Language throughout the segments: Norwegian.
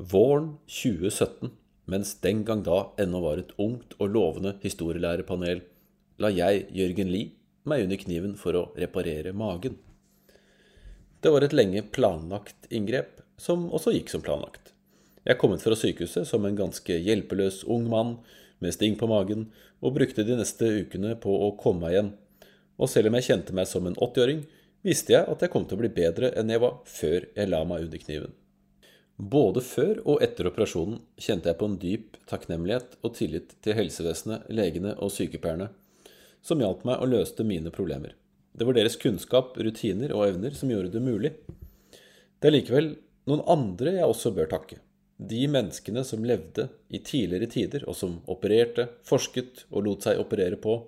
Våren 2017, mens den gang da ennå var et ungt og lovende historielærerpanel, la jeg, Jørgen Lie, meg under kniven for å reparere magen. Det var et lenge planlagt inngrep, som også gikk som planlagt. Jeg kom ut fra sykehuset som en ganske hjelpeløs ung mann med sting på magen, og brukte de neste ukene på å komme meg igjen. Og selv om jeg kjente meg som en 80-åring, visste jeg at jeg kom til å bli bedre enn jeg var før jeg la meg under kniven. Både før og etter operasjonen kjente jeg på en dyp takknemlighet og tillit til helsevesenet, legene og sykepleierne, som hjalp meg og løste mine problemer. Det var deres kunnskap, rutiner og evner som gjorde det mulig. Det er likevel noen andre jeg også bør takke. De menneskene som levde i tidligere tider, og som opererte, forsket og lot seg operere på,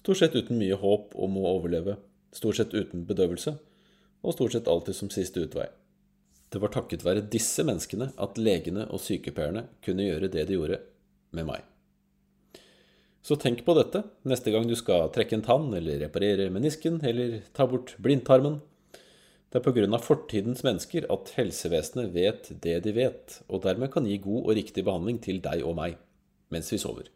stort sett uten mye håp om å overleve, stort sett uten bedøvelse, og stort sett alltid som siste utvei. Det var takket være disse menneskene at legene og sykepleierne kunne gjøre det de gjorde med meg. Så tenk på dette neste gang du skal trekke en tann, eller reparere menisken, eller ta bort blindtarmen. Det er av fortidens mennesker at helsevesenet vet det de vet, og dermed kan gi god og riktig behandling til deg og meg mens vi sover.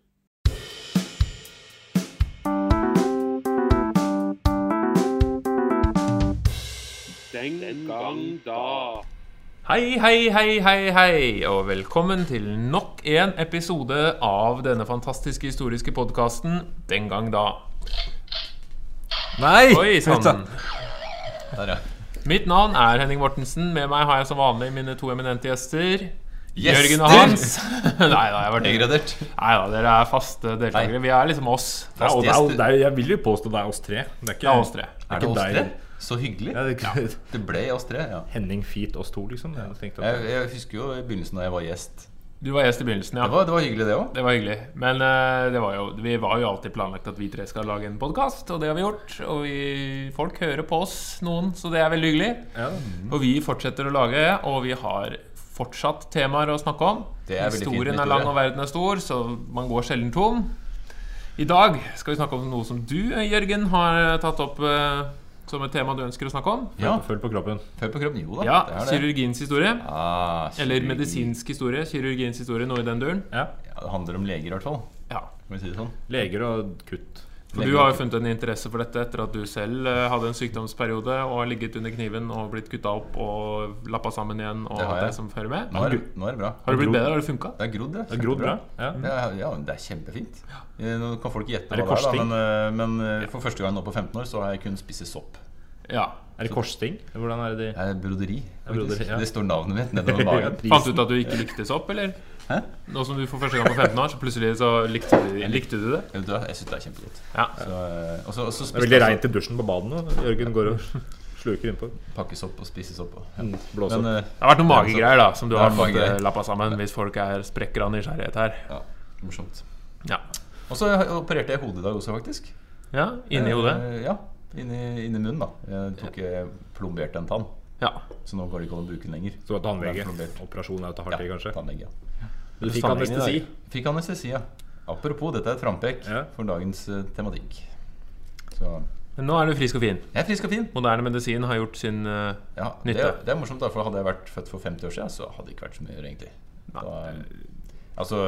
Den gang da. Hei, hei, hei, hei, hei, og velkommen til nok en episode av denne fantastiske historiske podkasten Den gang da. Nei! Oi sann. Der, ja. Mitt navn er Henning Mortensen. Med meg har jeg som vanlig mine to eminente gjester. Gjester? Jørgen og Hans. Nei da, jeg var degradert. Nei da, dere er faste deltakere. Vi er liksom oss. Ja, og det er, det er, jeg vil jo påstå det er oss tre. Det er ikke Det er oss tre. Er det ikke oss deg. tre? Så hyggelig. Ja, det ja. Det ble oss tre, ja. Henning Feet oss to, liksom. Jeg at, Jeg, jeg husker jo i begynnelsen da jeg var gjest. Du var gjest i begynnelsen, ja. Det var, det var hyggelig, det òg. Det var hyggelig. Men uh, det var jo, vi var jo alltid planlagt at vi tre skal lage en podkast, og det har vi gjort. Og vi, folk hører på oss, noen, så det er veldig hyggelig. ja. Og vi fortsetter å lage, og vi har fortsatt temaer å snakke om. Det er Historien fint er lang, og verden er stor, så man går sjelden tom. I dag skal vi snakke om noe som du, Jørgen, har tatt opp eh, som et tema du ønsker å snakke om. Ja. Følg på kroppen. Følg på kroppen. Jo da. Ja, det er det. kirurgiens historie. Ah, Eller kirurgi. medisinsk historie. Kirurgiens historie, noe i den duren. Ja. Ja, det handler om leger, i hvert fall. Ja. Kan vi si det sånn? Leger og kutt. For du har jo funnet en interesse for dette etter at du selv eh, hadde en sykdomsperiode og har ligget under kniven og blitt kutta opp og lappa sammen igjen og Det har jeg. det som fører med. Nå er, det- nå er det bra. Har det blitt bedre? Har det funka? Det er grodd, det. Det er grodd bra. Ja. Ja, ja, det er kjempefint. Eh, Nå kan folk gjette Er det hva det er, da, men, eh, men eh, for første gang nå på 15 år så har jeg kun spist sopp. Ja. Er det korsting? Hvordan er det de Det er broderi. broderi, ja. Det står navnet mitt nedover magen. Fant du ut at du ikke likte sopp, eller? Hæ? Nå som du for første gang på 15 år, så plutselig så likte du, likte du det? Vet Jeg syns det er kjempegodt. Ja. Så, eh, og så, og så Det er veldig reint i dusjen på badet nå. Jørgen går og sluker innpå. Pakkes opp og spisesopp. Og, ja. Mm, opp. Men opp. eh, Det har vært noen magegreier da som du har fått eh, lappa sammen hvis folk er sprekker av nysgjerrighet her. ja, morsomt. Ja. Og så opererte jeg hodet i dag også, faktisk. ja inni hodet. Ja, inni, inni munnen, da. Jeg tok ja. plomberte en tann, Ja. så nå går det ikke an å bruke den lenger. Så tannlege. Er plombert. Operasjon er å ta hardt i, kanskje. tannlege, ja. Du fikk anestesi. Fikk anestesi, ja. Apropos, dette er et frampek Ja. for dagens uh, tematikk. Så Men nå er du frisk og fin. jeg er frisk og fin. Moderne medisin har gjort sin uh, Ja, det, Nytte. det er morsomt, da, for hadde jeg vært født for 50 år siden, så hadde det ikke vært så mye å gjøre, egentlig. Da, altså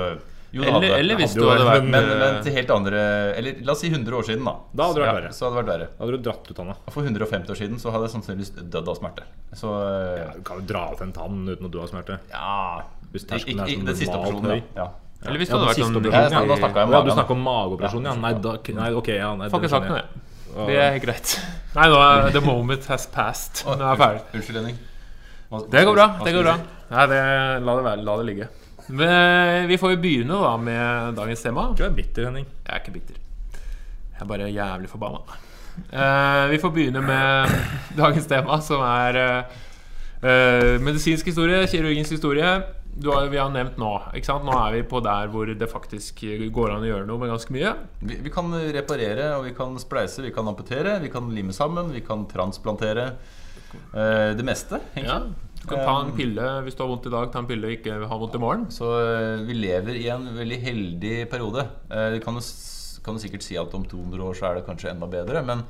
Jo, det Eller, hadde eller hvis hadde du hadde vært, vært men, eh, men til helt andre Eller la oss si 100 år siden, da. Da hadde det vært Ja. Så hadde det vært verre. Da hadde du dratt ut tanna. For 150 år siden så hadde jeg sannsynligvis dødd av smerte. Så eh, Ja, du kan jo dra ut en tann uten at du har smerte. ja Hvis terskelen er som sånn den siste normalt høy. ja. ja. Eller hvis Ja, du hadde vært sånn. Ja, da snakka jeg om Ja, du snakka om mageoperasjon, ja. Ja. Nei, da, nei ok, ja. Nei, Får ikke det sagt noe, jeg. Det er greit. Nei, nå er the moment has passed. Nå er jeg ferdig. Unnskyld, Henning. Det går bra. det går bra? Nei, det, La det være. La det ligge. Men vi får jo begynne da med dagens tema. Du er bitter, Henning. Jeg er ikke bitter. Jeg er bare jævlig forbanna. Uh, vi får begynne med dagens tema, som er eh, eh, medisinsk historie, kirurgisk historie. Du har, vi har nevnt nå. Ikke sant? Nå er vi på der hvor det faktisk går an å gjøre noe med ganske mye. Vi, vi kan reparere, og vi kan spleise, vi kan amputere, vi kan lime sammen, vi kan transplantere. Uh, det meste, egentlig. Ja. Du kan ta en pille hvis du har vondt i dag, ta en pille og ikke ha vondt i morgen. Så eh, vi lever i en veldig heldig periode. Du Vi kan kan du sikkert si at om 200 år så er det kanskje enda bedre, men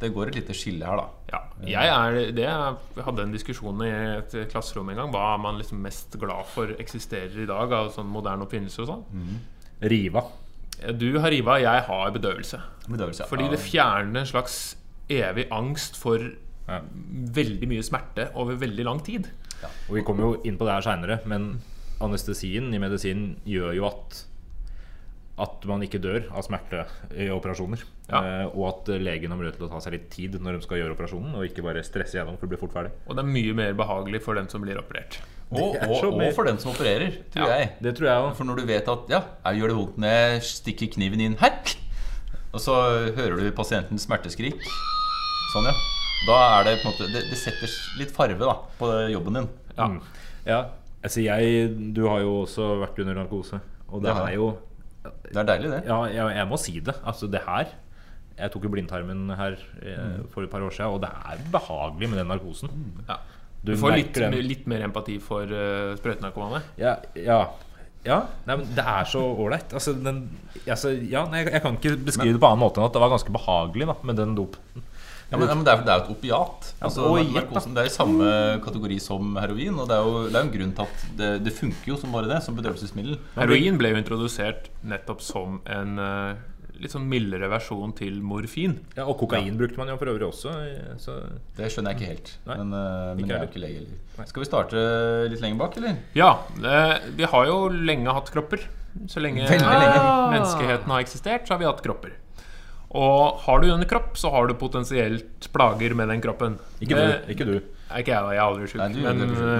det går et lite skille her, da. Ja, jeg er det jeg hadde en diskusjon i et klasserom en gang. Hva er man liksom mest glad for eksisterer i dag av sånn moderne oppfinnelser og sånn? Riva. Du har riva, jeg har bedøvelse. Bedøvelse. Fordi ja. det fjerner en slags evig angst for Ja. veldig mye smerte over veldig lang tid. Og vi kommer jo inn på det her seinere, men anestesien i medisinen gjør jo at at man ikke dør av smerte i operasjoner. Ja. Eh, og at legen har mulighet til å ta seg litt tid når de skal gjøre operasjonen, og ikke bare stresse gjennom for det blir fort ferdig. Og det er mye mer behagelig for den som blir operert. Og, og, og for den som opererer, tror Ja. jeg. Det tror jeg også. For når du vet at ja, jeg gjør det vondt når jeg stikker kniven inn her, og så hører du pasientens smerteskrik Sånn, ja. Da er det på en måte Det, det setter litt farve da på jobben din. Ja. Mm. Ja, altså jeg Du har jo også vært under narkose, og det Det er jo Det er deilig, det. Ja, jeg, jeg må si det. Altså, det her Jeg tok jo blindtarmen her eh, for et par år siden, og det er behagelig med den narkosen. Ja. Du Du får litt, litt mer empati for uh, sprøytenarkomane. Ja, ja. ja nei, men det er så ålreit. Altså, altså, ja, jeg, jeg kan ikke beskrive det på annen måte enn at det var ganske behagelig da, med den dop. Ja, men, ja, men det, er, det er jo et opiat. Altså, og da. narkosen, det er i samme kategori som heroin. Og det er jo det er jo en grunn til at det, det funker jo som bare det, som bedøvelsesmiddel. Heroin ble jo introdusert nettopp som en eh, litt sånn mildere versjon til morfin. Ja, og kokain brukte man jo for øvrig også. eh, Så Det skjønner jeg ikke helt. Nei, men eh, men ikke jeg er jo ikke lege heller. Skal vi starte litt lenger bak, eller? Ja, eh, vi har jo lenge hatt kropper. Så lenge lenge. menneskeheten har eksistert, så har vi hatt kropper. Og har du en kropp, så har du potensielt plager med den kroppen. ikke du. Ikke du. Ikke jeg, da. Jeg er aldri sjuk. Er Men,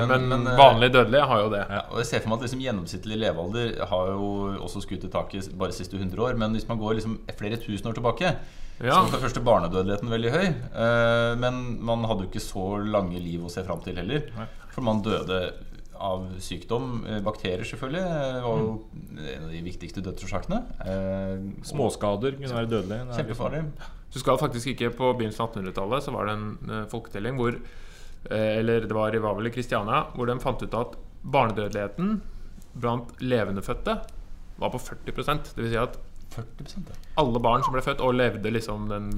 men- men, eh, vanlige dødelige har jo det. Og jeg ser for meg at liksom gjennomsnittlig levealder har jo også skutt i taket bare de siste 100 år. Men hvis man går liksom flere tusen år tilbake, Ja. så var for første barnedødeligheten veldig høy. eh, Men man hadde jo ikke så lange liv å se fram til heller. For man døde av sykdom. Eh, Bakterier, selvfølgelig, eh, var jo en av de viktigste dødsårsakene. Eh, Småskader kunne være dødelige. Kjempefarlig. Du skal faktisk ikke På begynnelsen av 1800-tallet så var det en folketelling hvor Eller det var, i Vavel i Kristiania hvor de fant ut at barnedødeligheten blant levendefødte var på 40% Det vil si at 40 ja. alle barn som ble født og levde liksom den,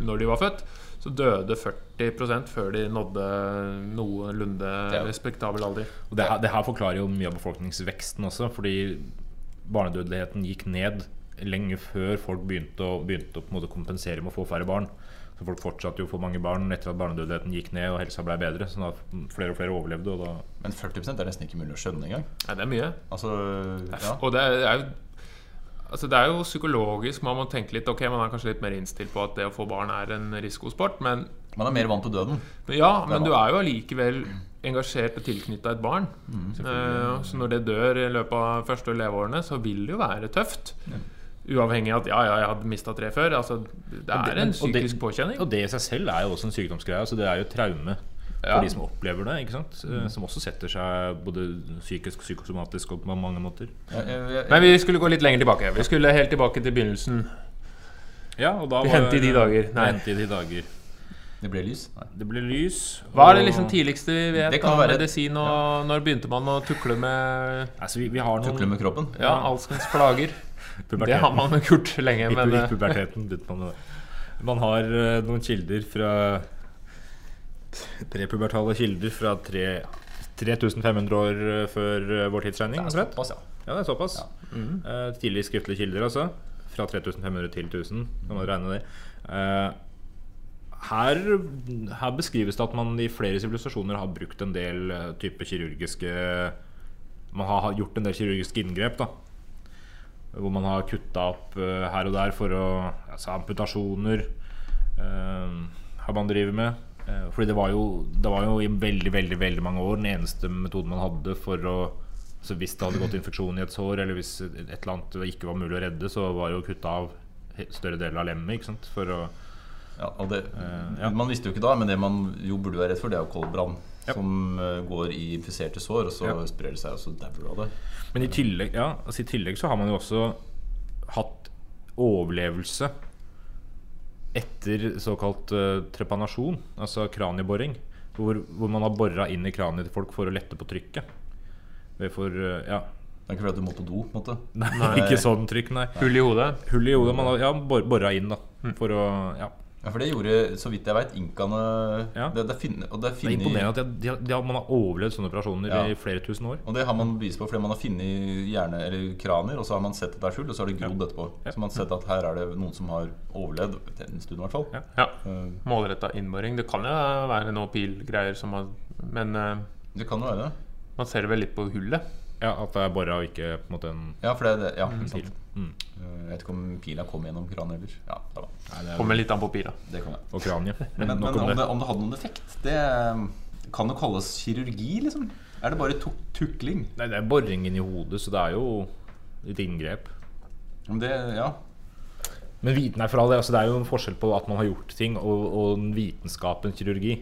når de var født, så døde 40% før de nådde noenlunde Ja. respektabel alder. Og det, her- det her forklarer jo mye av befolkningsveksten også, fordi barnedødeligheten gikk ned lenge før folk begynte å, begynte å på en måte kompensere med å få færre barn. Så folk fortsatte jo å få mange barn etter at barnedødeligheten gikk ned og helsa ble bedre. Så da flere og flere overlevde, og da Men 40 er nesten ikke mulig å skjønne engang. Nei, det er mye. Altså, ja. Og det er jo Altså Det er jo psykologisk. Man må tenke litt Ok, man er kanskje litt mer innstilt på at det å få barn er en risikosport, men Man er mer vant til døden. ja, men du er jo allikevel engasjert og tilknytta et barn. Eh, så når det dør i løpet av første leveårene, så vil det jo være tøft. Uavhengig av at ja, ja, jeg hadde mista tre før. Altså, det er det- er psykisk en og det- påkjenning. Og det i seg selv er jo også en sykdomsgreie. Altså det er jo traume for Ja. de som opplever det. ikke sant? Mm. Som også setter seg både psykisk og psykosomatisk og på mange måter. Men vi skulle gå litt lenger tilbake. Vi skulle helt tilbake til begynnelsen. Ja, og da Vi var- Hente i de dager. Nei. Hente i de dager. det ble lys. Nei. Det ble lys. Hva er det liksom tidligste vi vet Det kan om være- medisin, og når begynte man å tukle med Altså, vi, vi har noen Tukle med kroppen. ja, alskens plager? Det har man jo gjort lenge, I, men i eh, puberteten begynte man med det. Man har uh, noen kilder fra Prepubertale kilder fra 3500 år eh, før eh, vår tidsregning. Det er såpass, ja. Ja, det er såpass. Eh, tidlig skriftlige kilder, altså. Fra 3500 til 1000, kan man regne det. Uh, her, her beskrives det at man i flere sivilisasjoner har brukt en del type kirurgiske Man har gjort en del kirurgiske inngrep. da Hvor man har kutta opp her og der for å Altså amputasjoner uh, har man drevet med. Eh, fordi det var, jo, det var jo i veldig veldig, veldig mange år den eneste metoden man hadde for å så Hvis det hadde gått infeksjon i et sår, eller hvis et eller annet ikke var mulig å redde, så var det å kutte av større deler av lemmet. Ikke sant? For å Ja, det, uh, ja. Man visste jo ikke da, men det man jo burde være redd for, det er jo koldbrann. Ja. Som eh, går i infiserte sår, og så sprer det seg, og så dauer du av det. Men i tillegg, ja, altså i tillegg så har man jo også hatt overlevelse etter såkalt uh, trepanasjon, altså kranieboring. Hvor, hvor man har bora inn i kraniet til folk for å lette på trykket. For, uh, ja Det er ikke fordi du må på do, på en måte. Nei, ikke sånn trykk, nei. hull i hodet. Hull i hodet. Man har ja, bor, bora inn da for å Ja. Ja, for det gjorde, så vidt jeg veit, inkaene Ja. det, det, finne, det, er Det er imponerende at de, de, de, har- man har overlevd sånne operasjoner Ja. i flere tusen år. Og det har man bevis på fordi man har funnet hjerne, eller kraner, og så har man sett at det er skjult, og så har det grodd etterpå. Ja. Så man har sett at her er det noen som har overlevd en stund, i hvert fall. Ja. Ja. Uh, Målretta innboring. Det kan jo være noe pilgreier som har Men uh, Det kan jo være det. man ser vel litt på hullet. Ja, At det er bora og ikke på en måte en Ja, for det er det. Ja, ikke pil. sant. Mm. Jeg vet ikke om pila kom gjennom kranen heller. Ja, det, var. Nei, det er Kommer litt an på pila. det kan jeg. Og kraniet. Men, men om, om det, det. om det hadde noen effekt, det eh, kan jo kalles kirurgi, liksom. Er det bare tuk tukling? Nei, det er boringen i hodet, så det er jo et inngrep. Men det, ja. Men viten er for all det. Altså, det er jo en forskjell på at man har gjort ting, og, og vitenskapen kirurgi.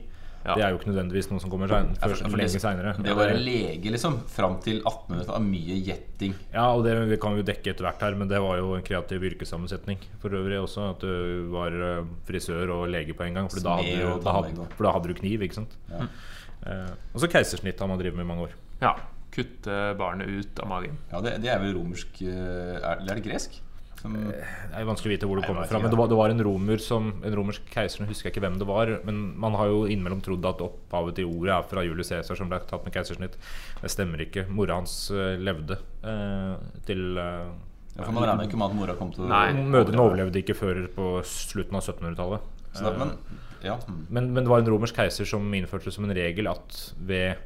Ja. Det er jo ikke nødvendigvis noe som kommer sein, Ja, for- for lenge det- seinere. Det å være lege liksom fram til 1800-tallet er mye gjetting. Ja, og det, vi kan vi jo dekke etter hvert her, men det var jo en kreativ yrkessammensetning for øvrig også. At du var eh, frisør og lege på en gang. For da, hadde du, da, hadde, for da hadde du kniv, ikke sant. Ja. Eh, og så keisersnitt har man drevet med i mange år. Ja. Kutte barnet ut av magen. Ja, det, det er vel romersk eh, er, Eller er det gresk? Som, Det er vanskelig å vite hvor det kommer fra. Men det var, det var en romer som En romersk keiser, nå husker jeg ikke hvem det var. Men man har jo innimellom trodd at opphavet til ordet er fra Julius Cæsar, som ble tatt med keisersnitt. Det stemmer ikke. Mora hans eh, levde eh, til eh, ja, for Man regner ikke med at mora kom til Nei. Mødrene overlevde ikke før på slutten av 1700-tallet. Så men, ja. Men, men det var en romersk keiser som innførte som en regel at ved,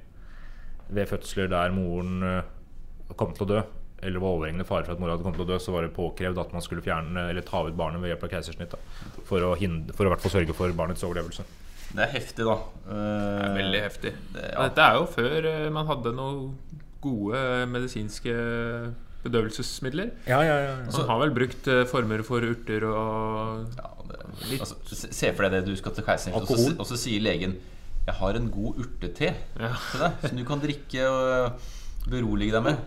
ved fødsler der moren eh, kom til å dø, eller var overhengende fare for at mora hadde kommet til å dø, så var det påkrevd at man skulle fjerne eller ta ut barnet ved hjelp av keisersnitt. Da, for, å hindre, for å i hvert fall sørge for barnets overlevelse. Det er heftig, da. det er Veldig heftig. Det, ja. Dette er jo før eh, man hadde noen gode medisinske bedøvelsesmidler. Ja, ja, ja, Man har vel brukt eh, former for urter og Ja, det, Litt. altså, se for deg det du skal til keiseren, og, Alkohol. og så sier legen Jeg har en god urtete Ja. til deg, som du kan drikke og berolige deg med.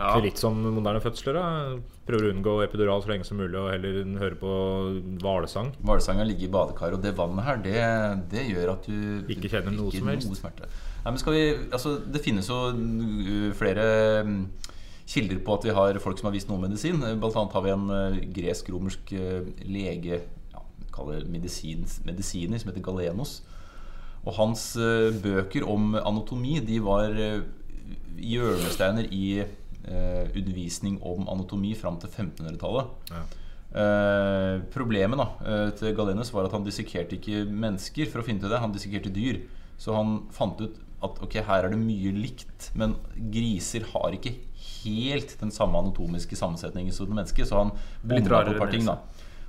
Ja. Litt som moderne fødsler. da Prøver å unngå epidural så lenge som mulig og heller høre på hvalesang. Hvalsanga ligger i badekaret, og det vannet her, det, det gjør at du Ikke kjenner noe som helst. smerte. Nei, men skal vi, altså, det finnes jo uh, flere mm, kilder på at vi har folk som har vist noe medisin. Blant annet har vi en uh, gresk-romersk uh, lege, ja, kaller det medisin, medisiner, som heter Galenos. Og hans bøker om anatomi de var hjørnesteiner i undervisning om anatomi fram til 1500-tallet. Ja. Eh, problemet da eh, til Galenus var at han dissekerte ikke mennesker for å finne til det. Han dissekerte dyr. Så han fant ut at ok, her er det mye likt, men griser har ikke helt den samme anatomiske sammensetningen som et menneske. Så han bomma på et par ting. da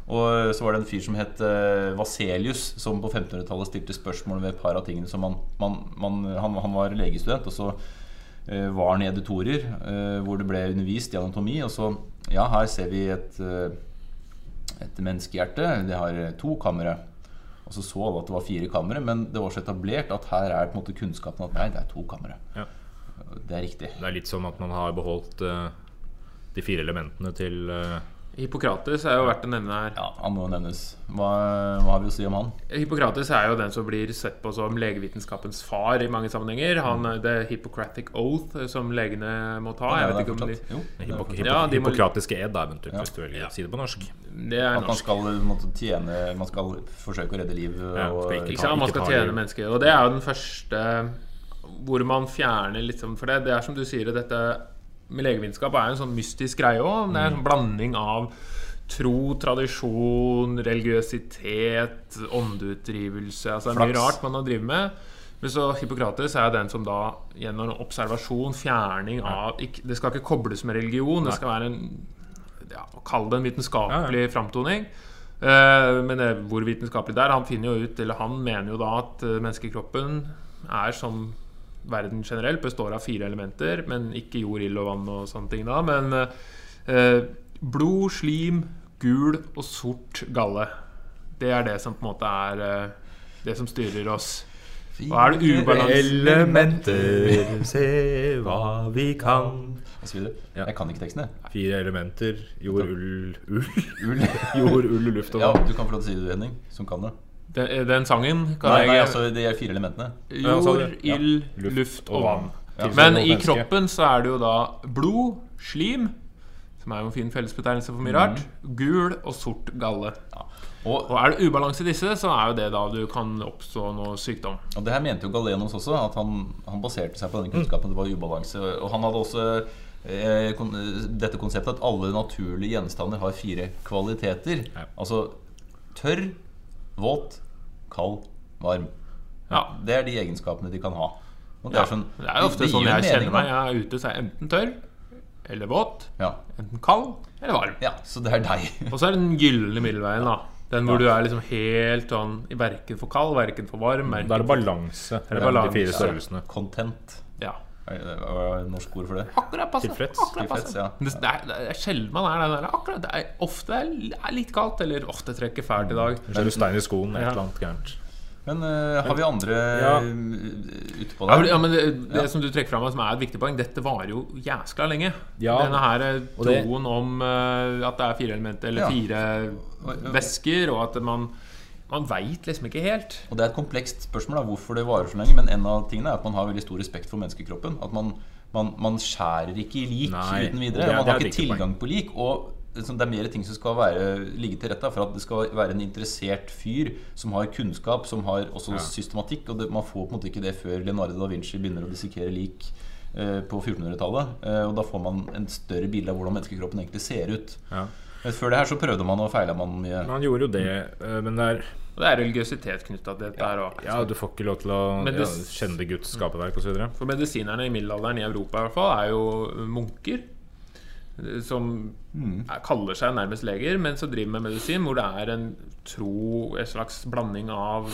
Og så var det en fyr som het eh, Vaselius, som på 1500-tallet stilte spørsmål ved et par av tingene. som han, man, man, han, han var legestudent, og så eh, var nede i editorer eh, hvor det ble undervist i anatomi. Og så Ja, her ser vi et eh, et menneskehjerte. Det har to kamre. Og så så alle at det var fire kamre, men det var så etablert at her er på en måte kunnskapen at nei, det er to kamre. Ja. Det er riktig. Det er litt som at man har beholdt uh, de fire elementene til eh, Hippokrates er jo verdt å nevne her. Ja, Han må jo nevnes. Hva, hva har vi å si om han? Hippokrates er jo den som blir sett på som legevitenskapens far i mange sammenhenger. Han, det Hippocratic Oath eh, som legene må ta. Jeg Ja, vet ikke om de, jo, Ja, de hippokratiske ed, da, eventuelt, Ja. hvis du vil si det på norsk. Det er At man skal måtte tjene Man skal forsøke å redde liv. Ja, og, ikke Ikke sant? Man skal tjene mennesker. Og det er jo den første hvor man fjerner liksom For det, det er som du sier, dette legevitenskap er jo en sånn mystisk greie òg. Det er en sånn blanding av tro, tradisjon, religiøsitet, åndeutdrivelse Altså det er mye rart man har drevet med. Men så Hippokrates er den som da gjennom observasjon, fjerning av ikke, Det skal ikke kobles med religion. Det skal være en ja, Kall det en vitenskapelig framtoning. Uh, men det, hvor vitenskapelig det er Han finner jo ut, eller han mener jo da at eh, menneskekroppen er som verden generelt består av fire elementer, men ikke jord, ild og vann og sånne ting da. Men eh, blod, slim, gul og sort galle. Det er det som på en måte er eh, det som styrer oss. Og er det ubalanse Elementer, se hva vi kan. Ja. Jeg kan ikke teksten, jeg. Fire elementer. Jord, ull, ull. Ull. Jord, ull, luft og vann. Ja, du kan få lov til å si det, du, Henning, som kan det. Den, den sangen kan Nei, nei, altså de fire elementene. Jord? Ja. ild, Luft luft og vann. Ja. Men i menneske. kroppen så er det jo da blod, slim, som er jo en fin fellesbetegnelse for mye rart. Gul og sort galle. Og, Og er det ubalanse i disse, så er jo det da du kan oppstå noe sykdom. og det her mente jo Galenos også, at han, han baserte seg på denne kunnskapen. Det var ubalanse. Og han hadde også eh, kon dette konseptet at alle naturlige gjenstander har fire kvaliteter. Ja. Altså tørr, våt, kald, varm. Ja. Det er de egenskapene de kan ha. Og det Ja, er sånn det er ofte det sånn jeg en kjenner meg. Jeg er ute, så er jeg enten tørr eller våt. Ja. Enten kald eller varm. ja, så det er deg. Og så er det den gylne middelveien, da. Den hvor du er liksom helt sånn verken for kald, verken for varm. Da er det balanse det mellom de fire størrelsene. Content. Ja. Er hva er det norsk ord for det? Akkurat passe. Tilfreds. Akkurat passe. Tilfreds, ja. Det, det, er, det er sjelden man er den der akkurat. Det er ofte er litt kaldt, eller ofte trekker fælt i dag. Så er det stein i skoen, et eller annet gærent. Men uh, har vi andre Ja. eh, ute på Ja, der? ja, men det, det Ja. som du trekker fram, som er et viktig poeng, dette varer jo jæskla lenge. Ja, Denne her eh, troen om uh, at det er fire elementer, eller Ja. fire væsker, og at man Man veit liksom ikke helt. Og Det er et komplekst spørsmål da, hvorfor det varer så lenge. Men en av tingene er at man har veldig stor respekt for menneskekroppen. At man, man, man skjærer ikke i lik Nei, uten videre. er- man har ikke tilgang på lik. Og liksom, det er mer ting som skal være, ligge til rette for at det skal være en interessert fyr som har kunnskap, som har også systematikk. Og det, man får på en måte ikke det før Leonardo da Vinci begynner å dissekere lik eh, på 1400-tallet. Eh, og da får man en større bilde av hvordan menneskekroppen egentlig ser ut. Ja. Men før det her så prøvde man og feila man mye. Man gjorde jo det, eh, men det er Og det er religiøsitet knytta til dette her. Ja, du får ikke lov til å Men ja, det- kjenne Guds skaperverk osv. For medisinerne i middelalderen i Europa i hvert fall er jo munker. Som er, kaller seg nærmest leger, men som driver med medisin. Hvor det er en tro, en slags blanding av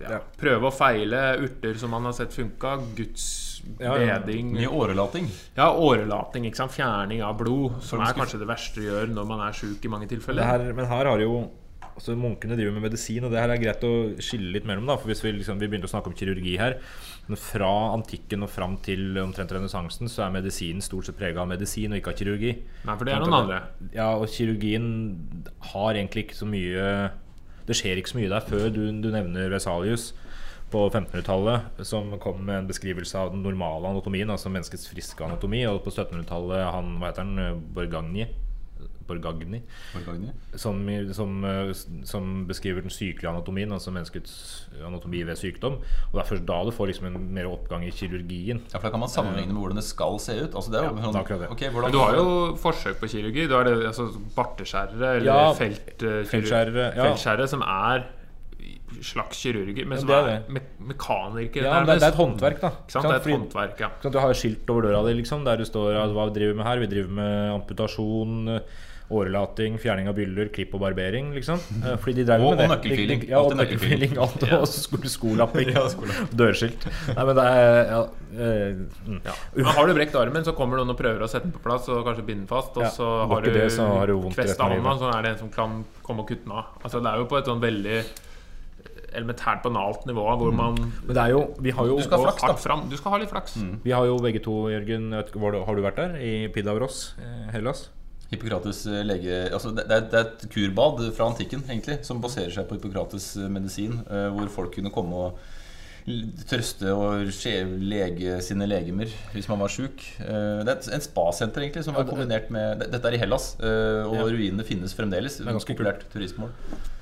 ja, prøve og feile, urter som man har sett funka, Guds Ja, ja. beding Mye årelating. Ja, årelating. ikke sant? Fjerning av blod, som er kanskje det verste du gjør når man er sjuk i mange Det tilfeller. her, men her har jo altså Munkene driver med medisin, og det her er greit å skille litt mellom. da For Hvis vi liksom, vi begynte å snakke om kirurgi her Men fra antikken og fram til omtrent renessansen så er medisinen stort sett prega av medisin og ikke av kirurgi. Nei, for det er noen andre. Ja, og kirurgien har egentlig ikke så mye Det skjer ikke så mye der før du, du nevner Vesalius på 1500-tallet, som kom med en beskrivelse av den normale anatomien, altså menneskets friske anatomi, og på 1700-tallet han, hva heter han, Borgagni, Borgagni Borgagni. som, som, eh, som beskriver den sykelige anatomien, altså menneskets anatomi ved sykdom. Og det er først da du får liksom en mer oppgang i kirurgien. Ja, for Da kan man sammenligne med hvordan det skal se ut. Altså det er jo Ja, sånn, det er akkurat det. ok, hvordan, Men du har jo forsøk på kirurgi. Du har det, altså barteskjærere eller Ja, felt, eh, feltskjærere, ja. feltskjærere som er slags kirurger, men Ja, som det er er, det. me mekanikere. Ja, det, det er et håndverk, da. Ikke sant? Det er et Fordi- håndverk, ja. Du har skilt over døra di liksom, der det står at hva vi driver med her. Vi driver med amputasjon, årelating, fjerning av byller, klipp og barbering. liksom Eh, Fordi de drev Og- med det. og nøkkelfilling De- de- Ja, og. Alt, Og så skolapping. Ja, skolapping. Dørskilt. Nei, men det er ja, uh, ja. Men har du brekt armen, så kommer noen og prøver å sette den på plass og kanskje binde den fast. Og så har du det, så har du kvesta hånda, så er det en som kan komme og kutte den av. Altså, det er jo på et sånn veldig elementært banalt nivå hvor man Men det er jo Vi har jo, Du skal flaks, da. fram. Du skal ha litt flaks. vi har jo begge to, Jørgen Har du vært der? I Pidavros, eh, Hellas? Hippokrates eh, lege altså det, det, er, et kurbad fra antikken egentlig som baserer seg på Hippokrates medisin, eh, hvor folk kunne komme og trøste og lege sine legemer hvis man var sjuk. Eh, Det er et, en spasenter egentlig som er kombinert med Dette er i Hellas, og Ja. ruinene finnes fremdeles. er ganske populært turistmål.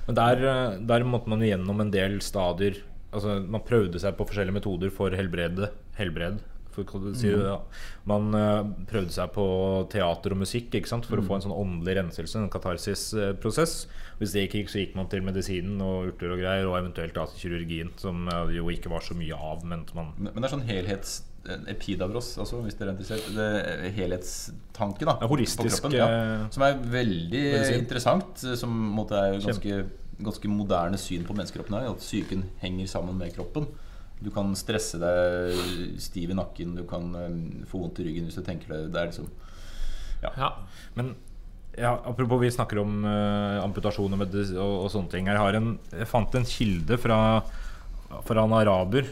Men der, der måtte man gjennom en del stadier Altså Man prøvde seg på forskjellige metoder for helbrede, helbred. Si, det, ja. Man uh, prøvde seg på teater og musikk sant? for å få en sånn åndelig renselse, en katarsisprosess. Hvis det ikke gikk, så gikk man til medisinen og urter og greier, og eventuelt da til kirurgien, som uh, jo ikke var så mye av. Men man Men men det er sånn helhets Epidavros, altså, hvis dere er interessert. Det helhetstanke da, Ja, holistisk, på kroppen. Ja, eh, som er veldig medisin. interessant. eh, Som på måte er ganske, ganske moderne syn på menneskekroppen. her, At psyken henger sammen med kroppen. Du kan stresse deg stiv i nakken, du kan eh, få vondt i ryggen hvis du tenker det. Det er liksom Ja. Men ja, apropos vi snakker om uh, amputasjon og, og, og sånne ting. Jeg, har en, jeg fant en kilde fra, fra en araber.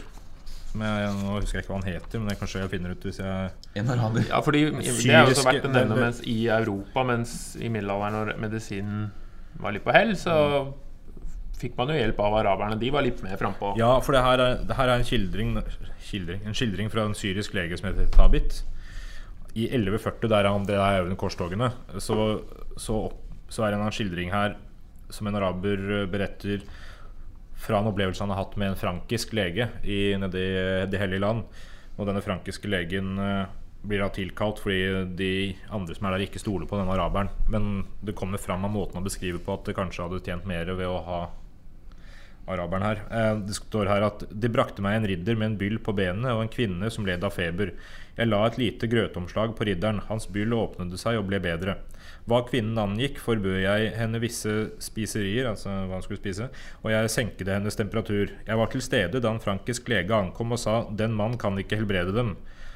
Som jeg, nå husker jeg ikke hva han heter, men det kanskje jeg finner ut hvis jeg en araber. Ja, fordi Det har også vært en denne mens i Europa, mens i middelalderen når medisinen var litt på hell, så fikk man jo hjelp av araberne. De var litt mer frampå. Ja, for det her er, det her er en skildring, skildring En skildring fra en syrisk lege som heter Tabit. i 1140, der han, det er under korstogene, så, så, så er det en skildring her som en araber beretter fra en opplevelse han har hatt med en frankisk lege i, nede i Det hellige land. Og denne frankiske legen eh, blir da tilkalt fordi de andre som er der, ikke stoler på denne araberen. Men det kommer fram av måten å beskrive på at det kanskje hadde tjent mer ved å ha araberen her. Eh, Det står her at de brakte meg en ridder med en byll på benene og en kvinne som led av feber. Jeg la et lite grøtomslag på ridderen. Hans byll åpnet seg og ble bedre. Hva kvinnen angikk, forbød jeg henne visse spiserier, altså hva hun skulle spise, og jeg senkede hennes temperatur. Jeg var til stede da en frankisk lege ankom og sa 'den mann kan ikke helbrede dem'.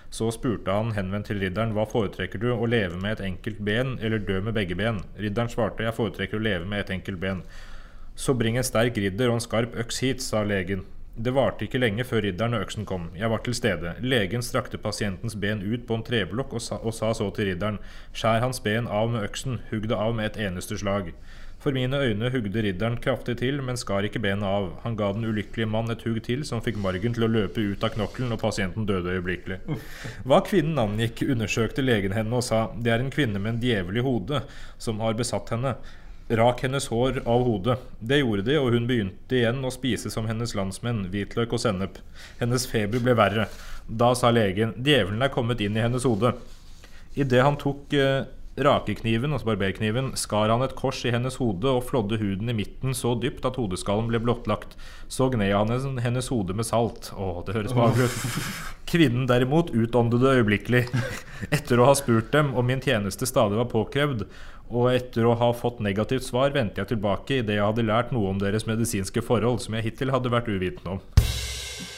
Så spurte han henvendt til ridderen hva foretrekker du, å leve med et enkelt ben eller dø med begge ben. Ridderen svarte jeg foretrekker å leve med et enkelt ben. Så bring en sterk ridder og en skarp øks hit, sa legen. Det varte ikke lenge før ridderen og øksen kom. Jeg var til stede. Legen strakte pasientens ben ut på en treblokk og sa, og sa så til ridderen, skjær hans ben av med øksen, hugg det av med et eneste slag. For mine øyne hugde ridderen kraftig til, men skar ikke benet av. Han ga den ulykkelige mann et hugg til som fikk margen til å løpe ut av knokkelen, og pasienten døde øyeblikkelig. Hva kvinnen angikk, undersøkte legen henne og sa det er en kvinne med en djevel i hodet som har besatt henne. Rak hennes hår av hodet. Det gjorde de, og hun begynte igjen å spise som hennes landsmenn, hvitløk og sennep. Hennes feber ble verre. Da sa legen, djevelen er kommet inn i hennes hode. Idet han tok eh, rakekniven, altså barberkniven, skar han et kors i hennes hode og flådde huden i midten så dypt at hodeskallen ble blottlagt. Så gned han hennes, hode med salt. Å, det høres magert ut. Kvinnen derimot utåndede øyeblikkelig. Etter å ha spurt dem om min tjeneste stadig var påkrevd, og etter å ha fått negativt svar, vendte jeg tilbake idet jeg hadde lært noe om deres medisinske forhold som jeg hittil hadde vært uvitende om.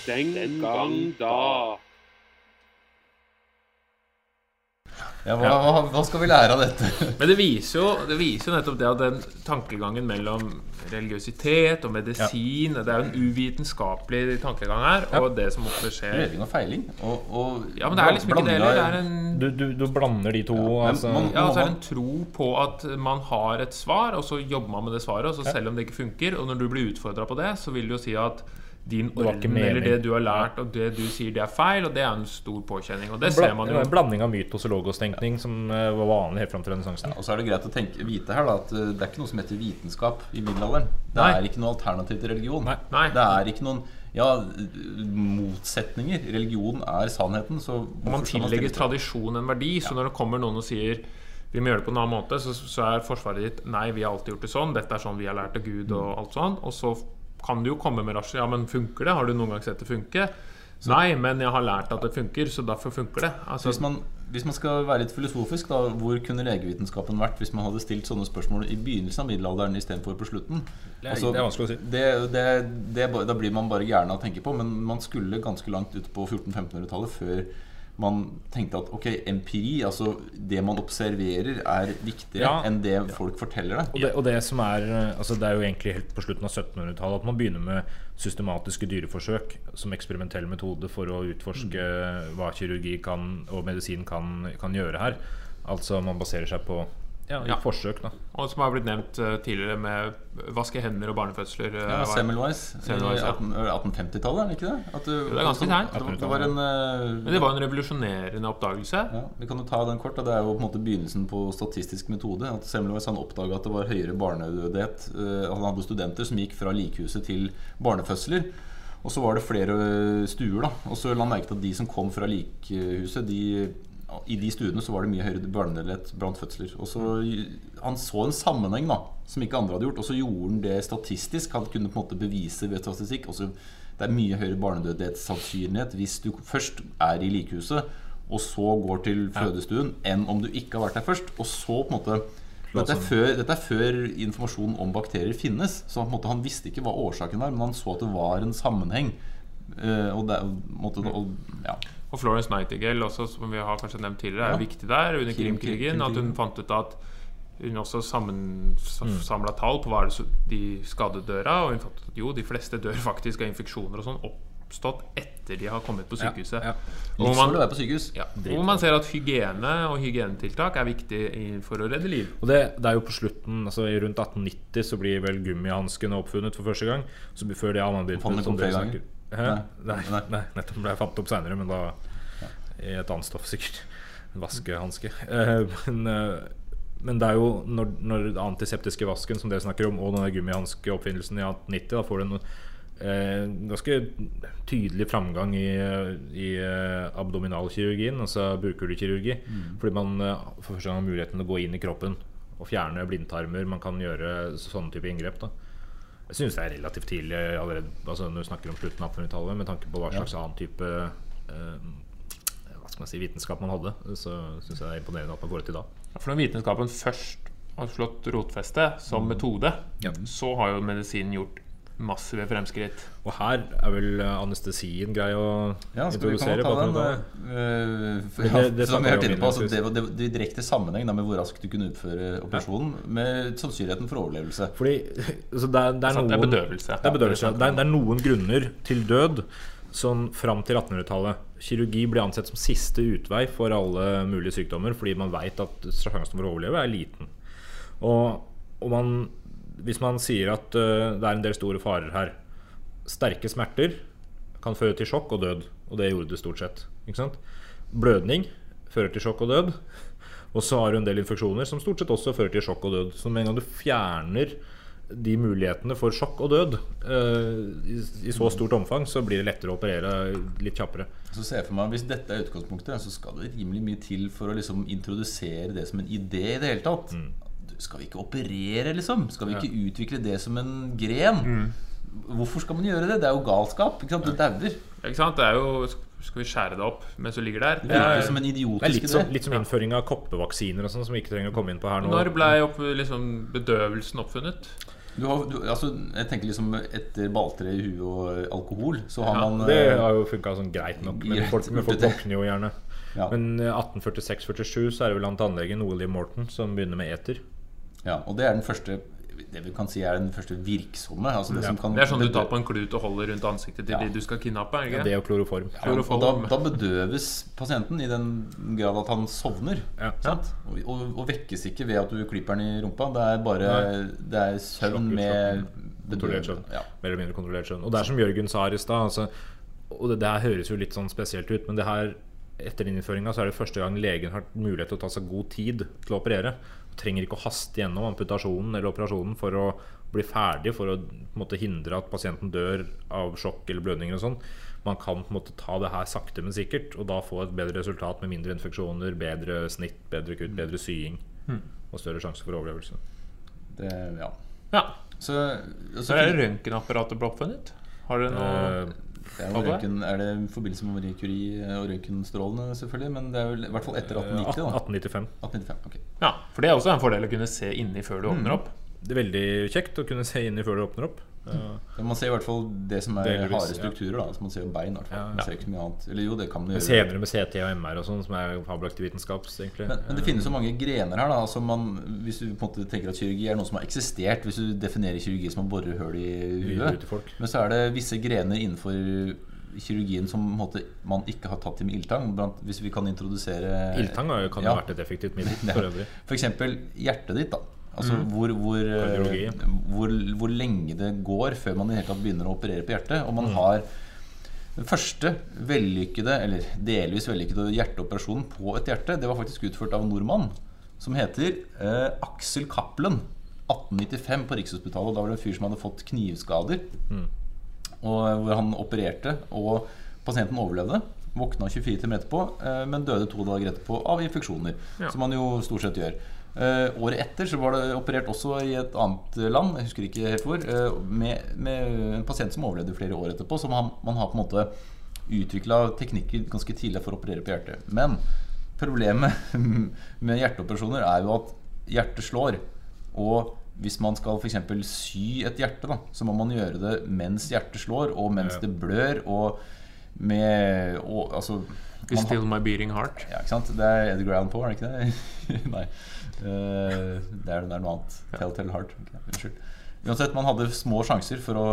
Den gang da. Ja, hva, hva, hva skal vi lære av dette? Men det viser, jo, det viser jo nettopp det at den tankegangen mellom religiøsitet og medisin Det er jo en uvitenskapelig tankegang her, og det som ofte skjer Leving og feiling. Og, og Ja, men det er liksom ikke det heller. Det er en Du, du, du blander de to. men altså, man- Ja, altså er det en tro på at man har et svar, og så jobber man med det svaret. Og så selv om det ikke funker, og når du blir utfordra på det, så vil det jo si at din orden eller det du har lært, og det du sier, det er feil, og det er en stor påkjenning. Og det ser man det jo. en blanding av mytos og logostenkning som eh, var vanlig helt fram til renessansen. Og så er det greit å tenke, vite her da, at uh, det er ikke noe som heter vitenskap i middelalderen. Det Nei. er ikke noe alternativ til religion. Nei. Nei. Det er ikke noen ja, motsetninger. Religion er sannheten. Så man tillegger tradisjon en verdi. Så når det kommer noen og sier vi må gjøre det på en annen måte, så, så er forsvaret ditt nei, vi har alltid gjort det sånn. Dette er sånn vi har lært av Gud og alt sånn. Og så kan du jo komme med rasjon. Ja, men funker det? Har du noen gang sett det funke? Nei, men jeg har lært at det funker, så derfor funker det. Altså, Hvis man, hvis man skal være litt filosofisk, da, hvor kunne legevitenskapen vært hvis man hadde stilt sånne spørsmål i begynnelsen av middelalderen istedenfor på slutten? Altså, det er vanskelig å si. Det, det, det, da blir man bare gæren av å tenke på, men man skulle ganske langt ut på 1400-1500-tallet før man tenkte at ok, empiri, altså det man observerer, er viktigere Ja. enn det folk forteller deg. Og det, og det som er eh, altså Det er jo egentlig helt på slutten av 1700-tallet at man begynner med systematiske dyreforsøk som eksperimentell metode for å utforske hva kirurgi kan, og medisin kan, kan gjøre her. Altså man baserer seg på ja, i Ja. forsøk. da og som har blitt nevnt eh, tidligere med vaske hender og barnefødsler. eh, Ja, Semmelweis. i ja. 1850-tallet, er det ikke det? At du, det er ganske seint. at Det, det var en eh, Men det var en revolusjonerende oppdagelse. Ja, vi kan jo ta den kort. Da. Det er jo på en måte begynnelsen på statistisk metode. At Semmelweis oppdaga at det var høyere barnedødelighet. Han hadde studenter som gikk fra likhuset til barnefødsler. Og så var det flere stuer. da Og så la han merke til at de som kom fra likhuset, de, i de studiene så var det mye høyere barnedødelighet blant fødsler. Og så Han så en sammenheng da som ikke andre hadde gjort, og så gjorde han det statistisk. Han kunne på en måte bevise ved statistikk. Også, det er mye høyere barnedødelighetssannsynlighet hvis du først er i likhuset og så går til fødestuen, enn om du ikke har vært der først. Og så på en måte dette er, før, dette er før informasjonen om bakterier finnes. Så på en måte, han visste ikke hva årsaken var, men han så at det var en sammenheng. Eh, og det, måte, og, ja. Og Florence Nightingale, også, som vi har kanskje nevnt tidligere, er Ja. viktig der under Krimkrigen. At hun fant ut at hun også sammensamla tall på hva er det så- de skadde døra. Og hun fant ut at jo, de fleste dør faktisk av infeksjoner og sånn oppstått etter de har kommet på sykehuset. ja. Og hvor å man, være på sykehus. ja, hvor man ser at hygiene og hygienetiltak er viktig for å redde liv. Og det, det er jo på slutten altså i Rundt 1890 så blir vel gummihanskene oppfunnet for første gang. Så før det har man begynt Fant Nei. Nei, Nei. nei, nettopp ble jeg fant opp seinere, men da i et annet stoff, sikkert. vaskehanske. Eh, men, eh, men det er jo når, når den antiseptiske vasken som dere snakker om, og denne gummihanskeoppfinnelsen i 1890, da får du en eh, ganske tydelig framgang i, i eh, abdominalkirurgien, altså burkulekirurgi. Fordi man for første gang har muligheten til å gå inn i kroppen og fjerne blindtarmer. Man kan gjøre sånne type inngrep. da Jeg synes det er relativt tidlig allerede altså når du snakker om slutten av 1800-tallet, med tanke på hva slags annen type eh, hva skal man si, vitenskap man hadde. Så syns jeg det er imponerende at man får det til da. For når vitenskapen først har slått rotfeste som metode, Ja. så har jo medisinen gjort massive fremskritt. Og her er vel eh, anestesien grei å Ja, introdusere? ta den. 1800-tallet? eh, Det- ja, det- det som vi har vært vi om inne på, altså, det, var- det, det direkte sammenheng da, med hvor raskt du kunne utføre operasjonen med sannsynligheten for overlevelse. Fordi altså det, er, det, er noen, Det er bedøvelse. Det er, bedøvelse. ja. Det, er, det er noen grunner til død som fram til 1800-tallet Kirurgi ble ansett som siste utvei for alle mulige sykdommer fordi man veit at sjansen for å overleve er liten. Og, og man, hvis man sier at øh, det er en del store farer her Sterke smerter kan føre til sjokk og død, og det gjorde det stort sett. Blødning fører til sjokk og død. Og så har du en del infeksjoner som stort sett også fører til sjokk og død. Så med en gang du fjerner de mulighetene for sjokk og død eh, i, i så stort omfang, så blir det lettere å operere litt kjappere. Så ser jeg for meg, Hvis dette er utgangspunktet, så skal det rimelig mye til for å liksom introdusere det som en idé i det hele tatt. Du, Skal vi ikke operere, liksom? Skal vi ikke utvikle det som en gren? Hvorfor skal man gjøre det? Det er jo galskap. ikke sant? Det dauer. Ikke sant? Det er jo Skal vi skjære det opp mens du ligger der? Det Eh, som en Det er idiotisk litt som, litt som innføring av koppevaksiner og sånn, som vi ikke trenger å komme inn på her nå. Når ble opp, liksom, bedøvelsen oppfunnet? Du har, du, altså, jeg tenker liksom Etter balltre i huet og alkohol, så har Ja, man Det eh, har jo funka sånn greit nok, men Greit, folk, men folk våkner jo gjerne. ja, Men eh, 1846-47 så er det vel han tannlegen William Morton som begynner med eter. Ja, Og det er den første Det vi kan si er den første virksomme. Altså det Ja. som kan Det er sånn du tar på en klut og holder rundt ansiktet til Ja. de du skal kidnappe? Ja, det og kloroform. Ja, og da, da bedøves pasienten i den grad at han sovner. Ja. Sant? Og, og, og vekkes ikke ved at du klipper den i rumpa. Det er bare Det er søvn ut, med Kontrollert søvn. Ja. Mer eller mindre kontrollert søvn. Og det er som Jørgen sa her i stad altså, Og det, det her høres jo litt sånn spesielt ut, men det her etter innføringa så er det første gang legen har mulighet til å ta seg god tid til å operere. Trenger ikke å haste gjennom amputasjonen eller operasjonen for å bli ferdig, for å på en måte, hindre at pasienten dør av sjokk eller blødninger og sånn. Man kan på en måte ta det her sakte, men sikkert, og da få et bedre resultat med mindre infeksjoner, bedre snitt, bedre kutt, bedre sying og større sjanse for overlevelse. Det, ja. Ja. Så, så Så er det røntgenapparatet ble oppfunnet? Har dere noe Eh, det er, jo er det i forbindelse med Marie Curie og røntgenstrålene, selvfølgelig? Men det er vel i hvert fall etter 1890, da. 1895. 1895, okay. Ja, for det er også en fordel å kunne se inni før du åpner opp. Det er veldig kjekt å kunne se inni før du åpner opp. Men Man ser i hvert fall det som er Delvis, harde ja. strukturer. da Så Man ser jo bein. i hvert fall Ja. Man ser ikke så mye annet Eller jo, det kan man gjøre. Senere med CT og MR og sånn, som er fabelaktig vitenskap. Men, men det finnes så mange grener her. da altså man, Hvis du på en måte tenker at kirurgi er noe som har eksistert Hvis du definerer kirurgi som å bore hull i I huet. Men så er det visse grener innenfor kirurgien som måte, man ikke har tatt til med ildtang. Hvis vi kan introdusere Ildtang kan jo Ja. vært et effektivt middel for øvrig. Eksempel hjertet ditt. da Altså hvor, hvor, eh, hvor, hvor lenge det går før man i hele tatt begynner å operere på hjertet. Og man har den første vellykkede, eller delvis vellykkede hjerteoperasjonen på et hjerte, det var faktisk utført av en nordmann som heter eh, Aksel Cappelen. 1895 på Rikshospitalet. Da var det en fyr som hadde fått knivskader. Og eh, hvor han opererte, og pasienten overlevde. Våkna 24 timer etterpå, eh, men døde to dager etterpå av infeksjoner. Ja. Som man jo stort sett gjør. Eh, året etter så var det operert også i et annet land, jeg husker ikke helt hvor, eh, med, med en pasient som overlevde flere år etterpå. Så man, man har på en måte utvikla teknikker ganske tidlig for å operere på hjertet. Men problemet med hjerteoperasjoner er jo at hjertet slår. Og hvis man skal f.eks. sy et hjerte, da, så må man gjøre det mens hjertet slår, og mens Ja. det blør, og med og, altså, man still my beating heart. ja, ikke sant? Det er Edgar Allan Poe, er det ikke det? Nei. Eh, det, er, det er noe annet. Telltale Heart. Okay, Unnskyld. Uansett, man hadde små sjanser for å,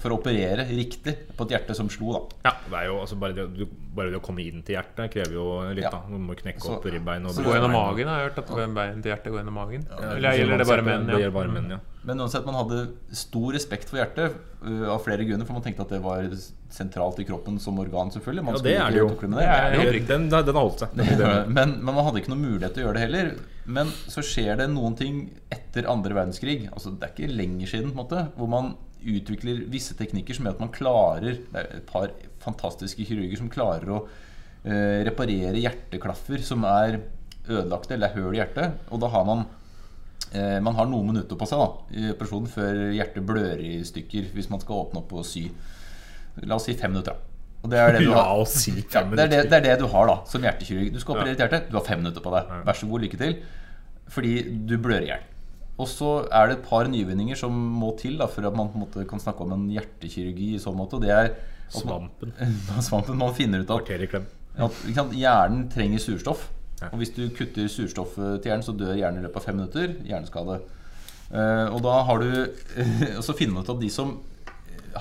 for å operere riktig på et hjerte som slo. da Ja, det er jo altså bare det, bare det å komme inn til hjertet krever jo litt. Ja. da Du må knekke Så- opp ribbein og Så gå gjennom magen. Jeg har hørt at ja. bein til hjertet går gjennom magen. Ja, Eller gjelder det bare menn? Det Ja. gjelder bare menn, ja. Men uansett, man hadde stor respekt for hjertet uh, av flere grunner. For man tenkte at det var sentralt i kroppen som organ, selvfølgelig. Man Ja, det er det jo. Det er. Den, den har holdt seg. Men, men man hadde ikke noen mulighet til å gjøre det heller. Men så skjer det noen ting etter andre verdenskrig. Altså Det er ikke lenger siden, på en måte hvor man utvikler visse teknikker som gjør at man klarer Det er et par fantastiske kirurger som klarer å uh, reparere hjerteklaffer som er ødelagte eller er høl i hjertet. Og da har man Man har noen minutter på seg da i operasjonen før hjertet blør i stykker hvis man skal åpne opp og sy. La oss si fem minutter. da. Og det er det du har. si Ja, det, er det, det er det du har da som hjertekirurg. Du skal operere et hjerte, du har fem minutter på deg. Vær så god, lykke til. Fordi du blør i hjel. Og så er det et par nyvinninger som må til da for at man måte kan snakke om en hjertekirurgi i så måte. Og det er at man- Svampen. Svampen. Man finner ut at, at hjernen trenger surstoff. Og hvis du kutter surstoffet til hjernen, så dør hjernen i løpet av fem minutter. Hjerneskade. Uh, og da har du Og så finner man ut at de som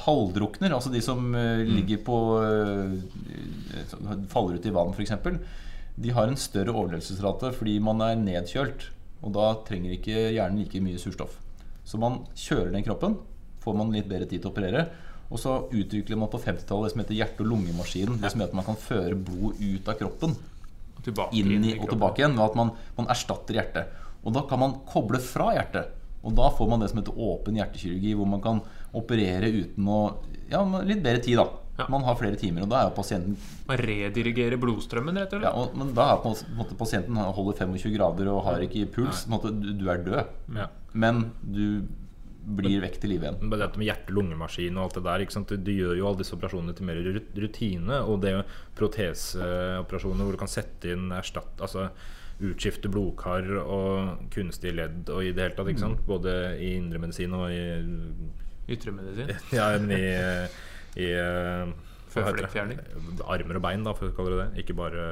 halvdrukner, altså de som uh, ligger på eh, Faller ut i vann, f.eks., de har en større overlevelsesrate fordi man er nedkjølt. Og da trenger ikke hjernen like mye surstoff. Så man kjøler ned kroppen, får man litt bedre tid til å operere. Og så utvikler man på 50-tallet det som heter hjerte- og lungemaskinen. Det som gjør at man kan føre blod ut av kroppen tilbake inn i og tilbake igjen ved at man, man erstatter hjertet. Og da kan man koble fra hjertet. Og da får man det som heter åpen hjertekirurgi, hvor man kan operere uten å Ja, litt bedre tid, da. Ja. Man har flere timer, og da er jo pasienten Man redirigerer blodstrømmen, rett og ja, og, Men da er på en måte pasienten holder 25 grader og har ikke puls. Måte, du, du er død, Ja. men du blir vekk til liv igjen. Men Dette med hjerte-lungemaskin og alt det der ikke sant? Du, gjør jo alle disse operasjonene til mer rutine. Og det proteseoperasjoner hvor du kan sette inn erstatt Altså utskifte blodkar og kunstige ledd og i det hele tatt. Ikke sant? Både i indremedisin og i Ytremedisin. Ja, men i, i eh? Føflekkfjerning. Armer og bein, da, for å kalle det det. Ikke bare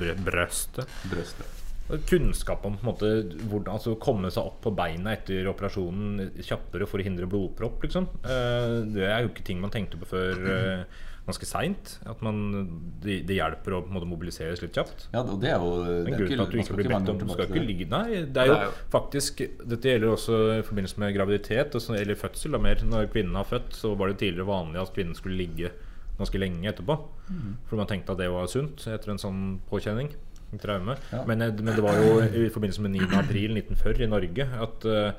brø brøstet. Brøstet. Kunnskap om på en måte, hvordan altså, komme seg opp på beina etter operasjonen kjappere for å hindre blodpropp. Liksom. Eh, Det er jo ikke ting man tenkte på før eh, ganske seint. At man, det, det hjelper å måte, mobiliseres litt kjapt. Ja, og det er jo det er til at du ikke blir bedt om Du skal ikke ligge Nei, det er jo Det er jo- faktisk Dette gjelder også i forbindelse med graviditet også, eller fødsel. Da, mer når kvinnen har født, så var det tidligere vanlig at kvinnen skulle ligge ganske lenge etterpå. Mm. For man tenkte at det var sunt etter en sånn påkjenning. Traume. Ja. Men, eh, men det var jo i forbindelse med 9. april 1940 i Norge at uh,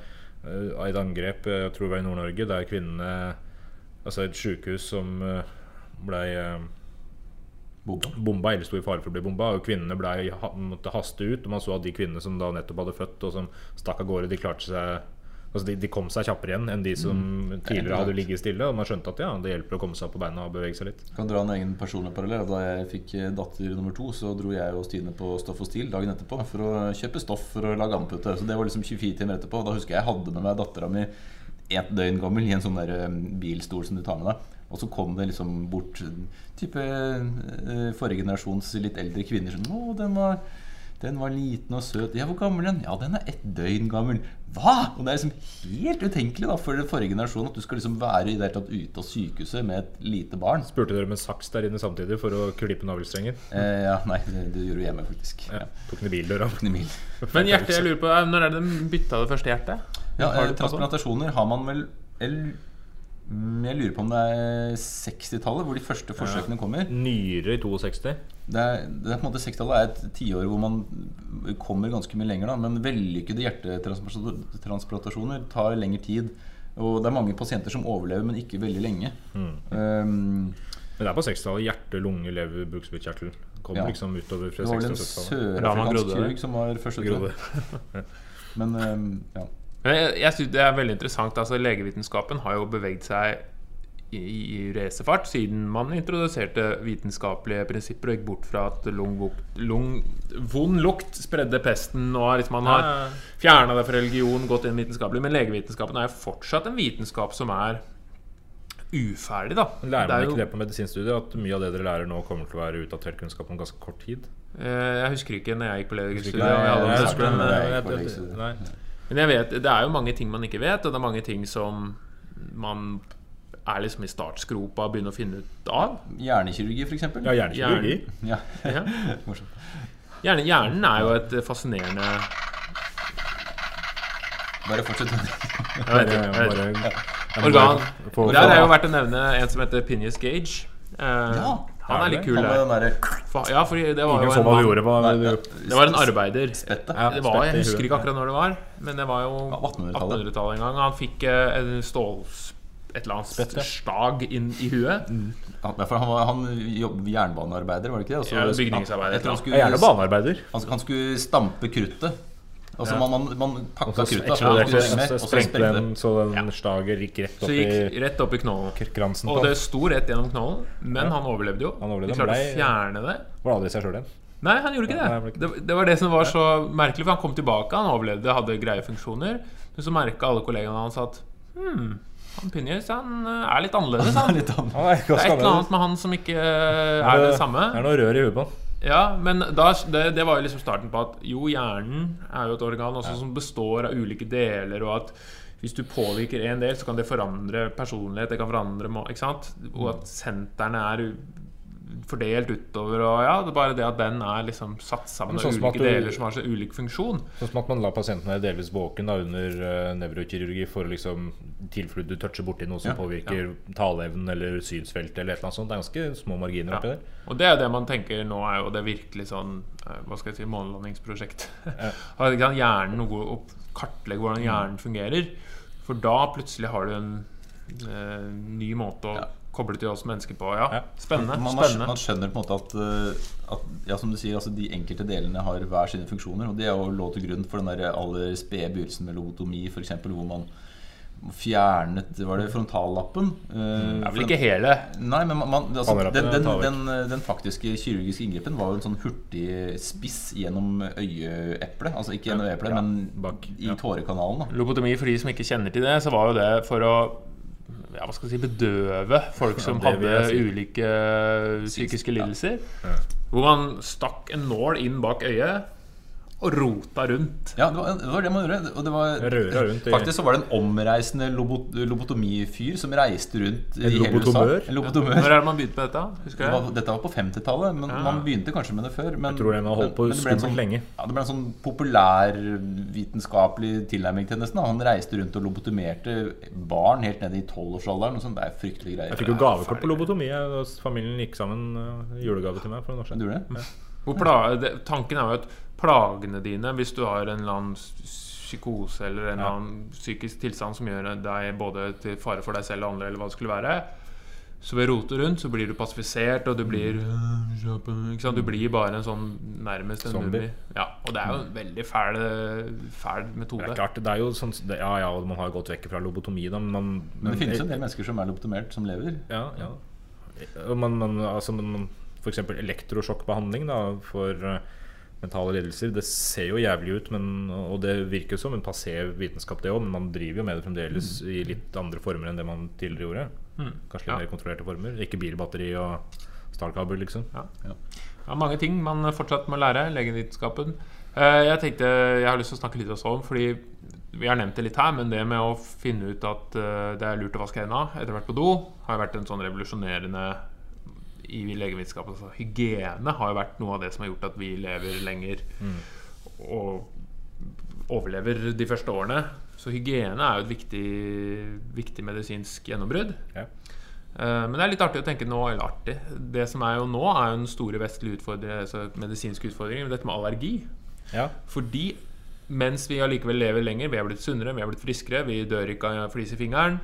et angrep, eh, jeg tror det var i Nord-Norge, der kvinnene Altså et sykehus som uh, blei eh, Bomba. bomba eller sto i fare for å bli bomba. Og kvinnene ble, måtte haste ut. Og man så at de kvinnene som da nettopp hadde født, og som stakk av gårde, de klarte seg Altså de, de kom seg kjappere igjen enn de som tidligere hadde ligget stille. Og man skjønte at ja, det hjelper å komme seg opp på beina og bevege seg litt. Jeg kan dra en egen personlig parallell. Da jeg fikk eh, datter nummer to, så dro jeg og Stine på Stoff og Stil dagen etterpå for å kjøpe stoff for å lage andpute. Så det var liksom 24 timer etterpå. Da husker jeg jeg hadde med meg dattera mi ett døgn gammel i en sånn der eh, bilstol som du tar med deg. Og så kom det liksom bort type eh, forrige generasjons litt eldre kvinner sånn Å, den var, den var liten og søt. Ja, hvor gammel er den? Ja, den er ett døgn gammel. Hva?! Og det er liksom helt utenkelig da for den forrige generasjon at du skal liksom være i det hele tatt ute av sykehuset med et lite barn. Spurte dere med saks der inne samtidig for å klippe navlestrengen? Eh, ja, nei, det, det gjorde du hjemme, faktisk. Ja, Ja. tok ned bildøra. Emil. Men hjertet, jeg lurer på, eh, når er det de bytta det første hjertet? Ja, eh, transplantasjoner har man vel el- mm, Jeg lurer på om det er 60-tallet hvor de første forsøkene kommer. Nyere i 62. Det er, det er på en måte 60-tallet er et tiår hvor man kommer ganske mye lenger, da. Men vellykkede hjertetransplantasjoner tar lengre tid. Og det er mange pasienter som overlever, men ikke veldig lenge. Mm. Um, Men det er på 60-tallet. Hjerte, lunge, lever, bukspyttkjertel. Kommer Ja. liksom utover fra det var vel en 60- og 70-tallet. Da man sørafrikansk kirurg som var første ute. Men um, ja. Men Jeg, jeg synes det er veldig interessant. Altså, legevitenskapen har jo beveget seg i, i racerfart siden man introduserte vitenskapelige prinsipper og gikk bort fra at lung, lung, vond lukt spredde pesten. Og liksom man har fjerna det fra religion, gått inn vitenskapelig. Men legevitenskapen er jo fortsatt en vitenskap som er uferdig, da. Lærer Det er man jo- ikke det på medisinstudiet? At mye av det dere lærer nå, kommer til å være utdatert kunnskap om ganske kort tid? Eh, Jeg husker ikke når jeg gikk på legestudiet. Jeg. Men jeg vet, det er jo mange ting man ikke vet, og det er mange ting som man er liksom i startskropa og begynner å finne ut av. Hjernekirurgi, f.eks. Ja, hjernekirurgi. Hjern... Ja. Hjernen er jo et fascinerende Bare fortsett. Bare, Organ. Der har jeg jo vært å nevne en som heter Pinius Gage. Eh, Ja, han er litt kul Han med der. den derre Fa- Ja, for det var Ingen jo så en hva du mann gjorde. Hva, Nei. Det var en arbeider. spettet. Ja. Det var, jeg spett i husker huet. ikke akkurat når det var, men det var jo Ja, 1800-tallet. 1800-tallet en gang. Han fikk eh, en stål... Et eller annet Spett, ja. stag inn i huet. Han, ja, for han, var, han jobbet jernbanearbeider, var det ikke det? Og så- Ja, bygningsarbeider. Jeg tror han Jeg er gjerne skulle, banearbeider. han, han skulle stampe kruttet. Altså Ja. man, man, man pakka så kruttet, så, og så sprengte den, så den stager gikk rett Så opp gikk i rett opp i knollen. Og det sto rett gjennom knollen, men han overlevde jo. Han overlevde, De klarte ble- å fjerne det. Var aldri seg sjøl igjen. Nei, han gjorde ikke det. det. Det var det som var så merkelig, for han kom tilbake, han overlevde, hadde greie funksjoner. Men så merka alle kollegaene hans at hmm, han Pinjes han eh, er litt annerledes, han. han er litt annerledes. Det er et eller annet med han som ikke eh, er det samme. Det er noe rør i huet på han. Ja, men da, det, det var jo liksom starten på at jo, hjernen er jo et organ også som består av ulike deler, og at hvis du påvirker en del, så kan det forandre personlighet. Det kan forandre Ikke sant? Og at sentrene er fordelt utover. Og ja, det er bare det at den er liksom satt sammen sånn av ulike du- deler som har så ulik funksjon. Sånn som at man lar pasienten være delvis våken da, under uh, nevrokirurgi for å liksom tilfelle du toucher borti noe som Ja, påvirker taleevnen eller synsfeltet eller et eller annet sånt. Det er ganske små marginer oppi Ja. der. Og det er det man tenker nå er jo det er virkelig sånn eh, Hva skal jeg si månelandingsprosjekt. Har sant, hjernen noe å kartlegge hvordan hjernen fungerer. For da plutselig har du en eh, ny måte å Ja. Koble til oss mennesker på. Ja, spennende. Man, man, spennende. man skjønner på en måte at, uh, at ja, som du sier, altså de enkelte delene har hver sine funksjoner. Og det er jo lå til grunn for den der aller spede begynnelsen med lobotomi, f.eks., hvor man fjernet Var det frontallappen? Uh, Det er vel ikke hele. Nei, men man, man, altså, den, den, den, den faktiske kirurgiske inngripen var jo en sånn hurtig spiss gjennom øyeeplet. Altså ikke gjennom øyeeplet, Ja, men bak, i ja. tårekanalen. da Lobotomi, for de som ikke kjenner til det, så var jo det for å ja, hva skal jeg si, bedøve folk som ja, hadde si. ulike psykiske Ja. lidelser. Ja. Hvor man stakk en nål inn bak øyet og rota rundt. Ja, det var, det var det man gjorde. Og det var, Røra rundt faktisk så var det en omreisende lobot, lobotomifyr som reiste rundt i En hele lobotomør? USA. En lobotomør. Når er det man begynte med dette? Husker Det var, dette var på 50-tallet, men Ja. man begynte kanskje med det før. Men, Jeg tror den har holdt på skummelt sånn, lenge. Ja, det ble en sånn populærvitenskapelig tilnærming til nesten. da. Han reiste rundt og lobotomerte barn helt ned i tolvårsalderen. sånn. Det er fryktelige greier. Jeg fikk jo gavekort på lobotomi. da Familien gikk sammen uh, julegave til meg for noen år siden. det? Tanken er jo at plagene dine, hvis du har en eller annen psykose eller en eller annen psykisk tilstand som gjør deg både til fare for deg selv og andre, eller hva det skulle være Så ved rote rundt så blir du pasifisert, og du blir ikke sant? Du blir bare en sånn nærmest en Zombie. Ja, og det er jo en veldig fæl, fæl metode. Det er klart, det er jo sånn det, Ja, ja, man har gått vekk fra lobotomi, da, men man Men det finnes jo en del mennesker som er lobotomert, som lever. Ja, ja. Man, altså, man, for eksempel elektrosjokkbehandling da, for eh, mentale lidelser. Det ser jo jævlig ut, men, og det virker som en passé vitenskap, det òg, men man driver jo med det fremdeles i litt andre former enn det man tidligere gjorde. Mm. Kanskje litt Ja. mer kontrollerte former. Ikke bilbatteri og startkabel liksom. Ja. Ja, mange ting man fortsatt må lære. Legevitenskapen. Eh, Jeg tenkte, jeg har lyst til å snakke litt også om Fordi vi har nevnt det litt her, men det med å finne ut at eh, det er lurt å vaske hendene etter hvert på do, har vært en sånn revolusjonerende i legevitenskapen. Altså, hygiene har jo vært noe av det som har gjort at vi lever lenger og overlever de første årene. Så hygiene er jo et viktig, viktig medisinsk gjennombrudd. Ja. Eh, Men det er litt artig å tenke nå, eller artig Det som er jo nå, er jo den store vestlige utfordringen, altså medisinske utfordringen, dette med allergi. Ja. Fordi mens vi allikevel lever lenger, vi er blitt sunnere, vi er blitt friskere, vi dør ikke av flis i fingeren,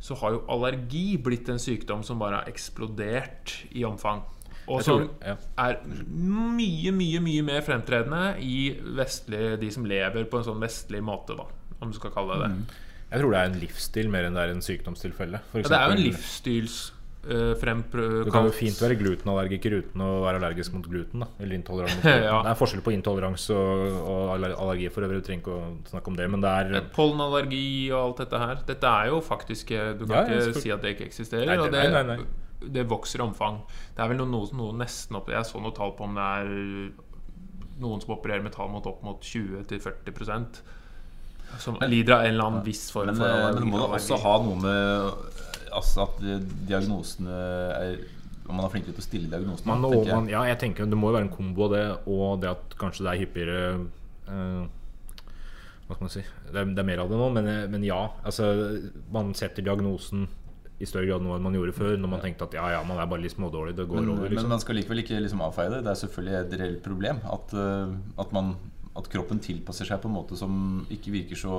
så har jo allergi blitt en sykdom som bare har eksplodert i omfang. Og som ja. er mye, mye mye mer fremtredende i vestlig, de som lever på en sånn vestlig måte, da, om du skal kalle det det. Jeg tror det er en livsstil mer enn det er en sykdomstilfelle. Ja, det er jo en eksempel- uh, frempr... Du kan jo fint være glutenallergiker uten å være allergisk mot gluten. Da. Eller intolerant mot gluten. Ja. Det er forskjell på intoleranse og, og allergi for øvrig. Du trenger ikke å snakke om det, men det er Pollenallergi og alt dette her. Dette er jo faktisk eh, Du kan Ja, ikke si at det ikke eksisterer. Nei, og det- det, nei, nei, det vokser i omfang. Det er vel noe, noe nesten opp Jeg så noe tall på om det er noen som opererer med tall mot opp mot 20-40 som lider av en eller annen viss form Men, for eh, men det må da også ha noe med Altså at eh, diagnosene er Om man er flinkere til å stille diagnosene. man, tenker jeg. man, Ja, jeg tenker Det må jo være en kombo av det og det at kanskje det er hyppigere eh, Hva skal man si Det er, det er mer av det nå, men, men ja. Altså, man setter diagnosen i større grad nå enn man gjorde før, når man tenkte at ja, ja, man er bare litt smådårlig, det går Men, over. men liksom man skal likevel ikke liksom avfeie det. Det er selvfølgelig et reelt problem at, eh, at, man, at kroppen tilpasser seg på en måte som ikke virker så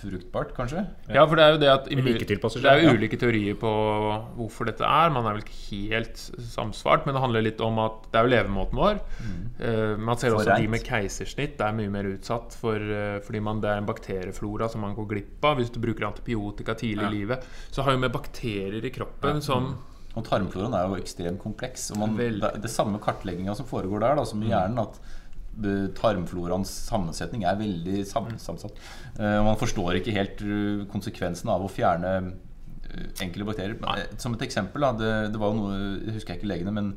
fruktbart, kanskje. Ja, for det er jo det at Det er jo ulike teorier på hvorfor dette er. Man er vel ikke helt samsvart, men det handler litt om at det er jo levemåten vår. Eh, man ser For også at de med keisersnitt er mye mer utsatt for eh, fordi man, det er en bakterieflora som man går glipp av hvis du bruker antibiotika tidlig i livet. Så har jo med bakterier i kroppen som Og tarmfloraen er jo ekstremt kompleks. Og man, det, det samme kartlegginga som foregår der, da, som i hjernen, at tarmfloraens sammensetning er veldig sam sammensatt. Eh, man forstår ikke helt eh, konsekvensen av å fjerne enkle bakterier. Men, eh, Som et eksempel, da, det, det var jo noe Jeg husker ikke legene, men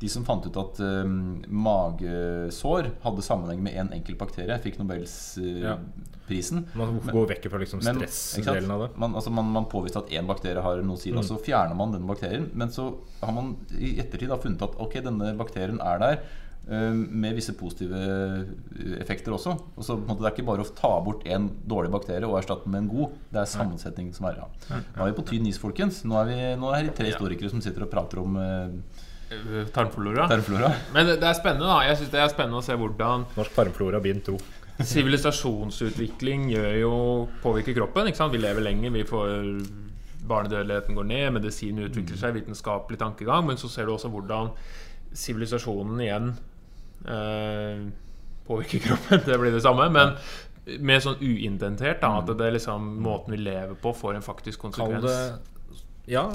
de som fant ut at eh, magesår hadde sammenheng med én enkelt bakterie, fikk Ja. Nobelsprisen. Man går vekk fra liksom stressdelen av det. Man, altså man, man påviste at én bakterie har noe å si, og så fjerner man den bakterien. Men så har man i ettertid funnet at ok, denne bakterien er der eh, med visse positive eh, effekter også. Og så på en måte, Det er ikke bare å ta bort en dårlig bakterie og erstatte den med en god. Det er sammensetning som er ja. Nå er vi på tynn is, folkens. Nå er, vi, nå er det tre historikere som sitter og prater om eh, eh, tarmflora. tarmflora. Men det, det er spennende, da. Jeg synes det er spennende å se hvordan Norsk tarmflora bind 2. Sivilisasjonsutvikling gjør jo påvirker kroppen. Ikke sant? Vi lever lenger, vi får barnedødeligheten går ned, medisin utvikler seg, vitenskapelig tankegang. Men så ser du også hvordan sivilisasjonen igjen eh, påvirker kroppen. Det blir det samme, men mer sånn uintentert. Da, at det er liksom måten vi lever på, får en faktisk konsekvens. det ja,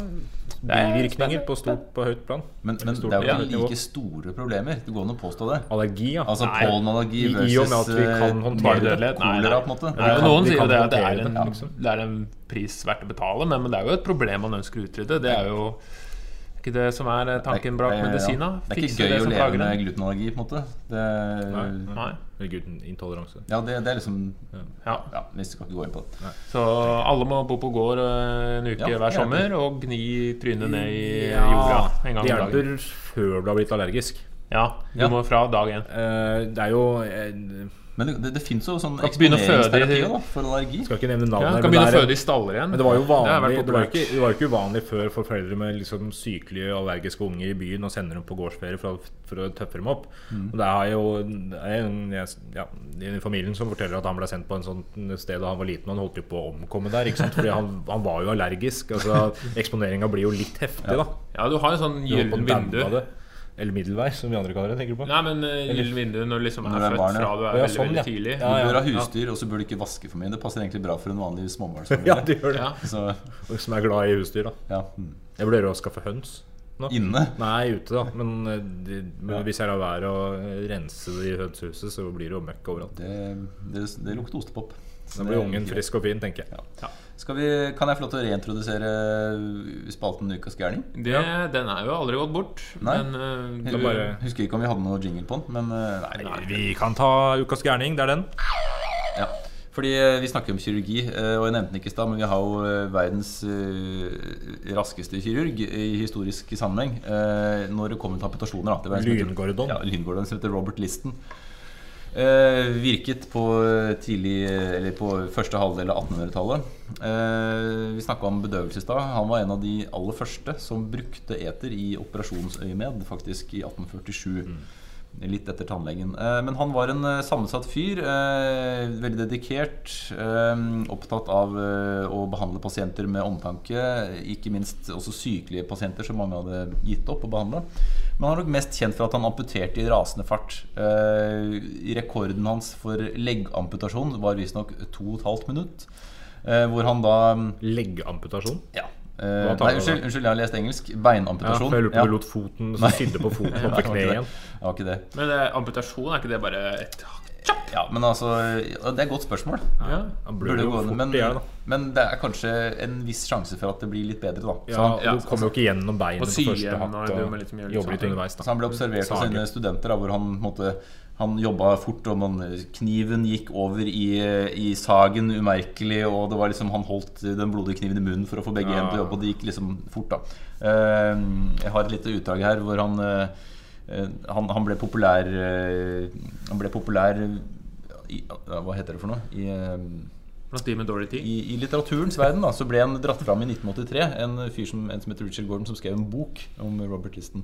er bivirkninger på stort på høyt plan. Men, men Stort det er jo ikke like store problemer. Det går an å påstå det. Allergi, ja. Altså pollenallergi I- i og med at versus vi kan eh, håndtere kolera, på en måte. Nei, kan- noen sier det at det er, en, liksom. det er en pris verdt å betale, men, men det er jo et problem man ønsker å utrydde. Det er jo ikke det som er eh, tanken bak er- medisina. Det er ikke gøy å leve med glutenallergi, på en måte. Det, Nei. Nei. Eller glutenintoleranse. ja, det, det er liksom Ja. Ja, vi skal ikke gå inn på det. Så alle må bo på gård eh, en uke Ja, hver sommer og gni trynet ned i jorda en gang det om dagen. hjelper før du har blitt allergisk. Ja, du Ja. må fra dag én. Eh, det er jo Men det, det, det fins jo sånn i- eksponeringsterapi da, for allergi. Skal ikke nevne navn Ja, kan men begynne å det føde i staller igjen. Men det var jo Det har vært vanlig Det var ikke, det var ikke uvanlig før for foreldre med liksom sykelige allergiske unger i byen og sender dem på gårdsferie for, for å tøffe dem opp. Og det er jo det er en, ja, en i familien som forteller at han ble sendt på en sånn sted da han var liten og han holdt jo på å omkomme der. Ikke sant? Fordi han, han var jo allergisk. Altså Eksponeringa blir jo litt heftig, da. Ja, du har en sånn gyllen vindu. Eller middelvei, som vi andre kaller det. tenker du på? Nei, men uh, gyllen vindu når liksom Når er du er født barn, ja. fra du er ja, veldig, sånn, veldig ja. tidlig. Ja, Du bør ha husdyr, og så bør du ikke vaske for mye. Det passer egentlig bra for en vanlig Ja, småbarnsfamilie. det gjør det. Ja. Så Som er glad i husdyr, da. ja. mm. Jeg vurderer å skaffe høns. nå. Inne. Nei, ute, da. Men, eh, de, men hvis jeg lar være å rense det i hønsehuset, så blir det jo møkk overalt. Det, det, det lukter ostepop. Da blir ungen frisk og fin, tenker jeg. Ja. Skal vi, kan jeg få lov til å reintrodusere spalten Ukas gærning? Ja. Den er jo aldri gått bort. Nei. Men uh, du, bare- Husker ikke om vi hadde noe jingle på den, men uh, nei. Vi kan ta Ukas gærning. Det er den. Ja. Fordi eh, Vi snakker om kirurgi, og jeg nevnte den ikke i stad, men vi har jo verdens raskeste kirurg i historisk sammenheng eh, når det kommer til amputasjoner. Lyngordon. Ja, Lyngordon som heter Robert Listen. Eh, virket på tidlig Eller på første halvdel av 1800-tallet. Eh, vi snakka om bedøvelse i. Han var en av de aller første som brukte eter i operasjonsøyemed, faktisk i 1847. Litt etter tannlegen. Eh, men han var en eh, sammensatt fyr. Eh, veldig dedikert. Opptatt av å behandle pasienter med omtanke. Ikke minst også sykelige pasienter som mange hadde gitt opp å behandle. Men han er nok mest kjent for at han amputerte i rasende fart. Rekorden hans for leggamputasjon var visstnok 2 12 minutt. Hvor han da Leggamputasjon. Ja. Eh, tar nei, unnskyld, unnskyld, jeg har lest engelsk. Beinamputasjon. Ja, jeg lurer på Ja. lot foten så sydde på foten og på kneet igjen. det. Det det. Men eh, amputasjon, er ikke det bare et Ja, men altså Det er et godt spørsmål. Ja. Burde jo gå fort men, da. men det er kanskje en viss sjanse for at det blir litt bedre, da. Så, Ja, han, ja, du kommer jo ikke gjennom beinet Og på første igjen, og og litt mye jobber litt underveis. da så han ble observert av sine studenter, da, hvor han måtte han jobba fort, og man, kniven gikk over i, i sagen umerkelig. Og det var liksom, han holdt den blodige kniven i munnen for å få begge Ja. til å jobbe. Og det gikk liksom fort, da. Uh, Jeg har et lite utdrag her hvor han, uh, han, han ble populær uh, Han ble populær i, Hva heter det for noe? I, i, I litteraturens verden da, så ble han dratt fram i 1983. En fyr som, en som heter Richard Gordon, som skrev en bok om Robert Liston.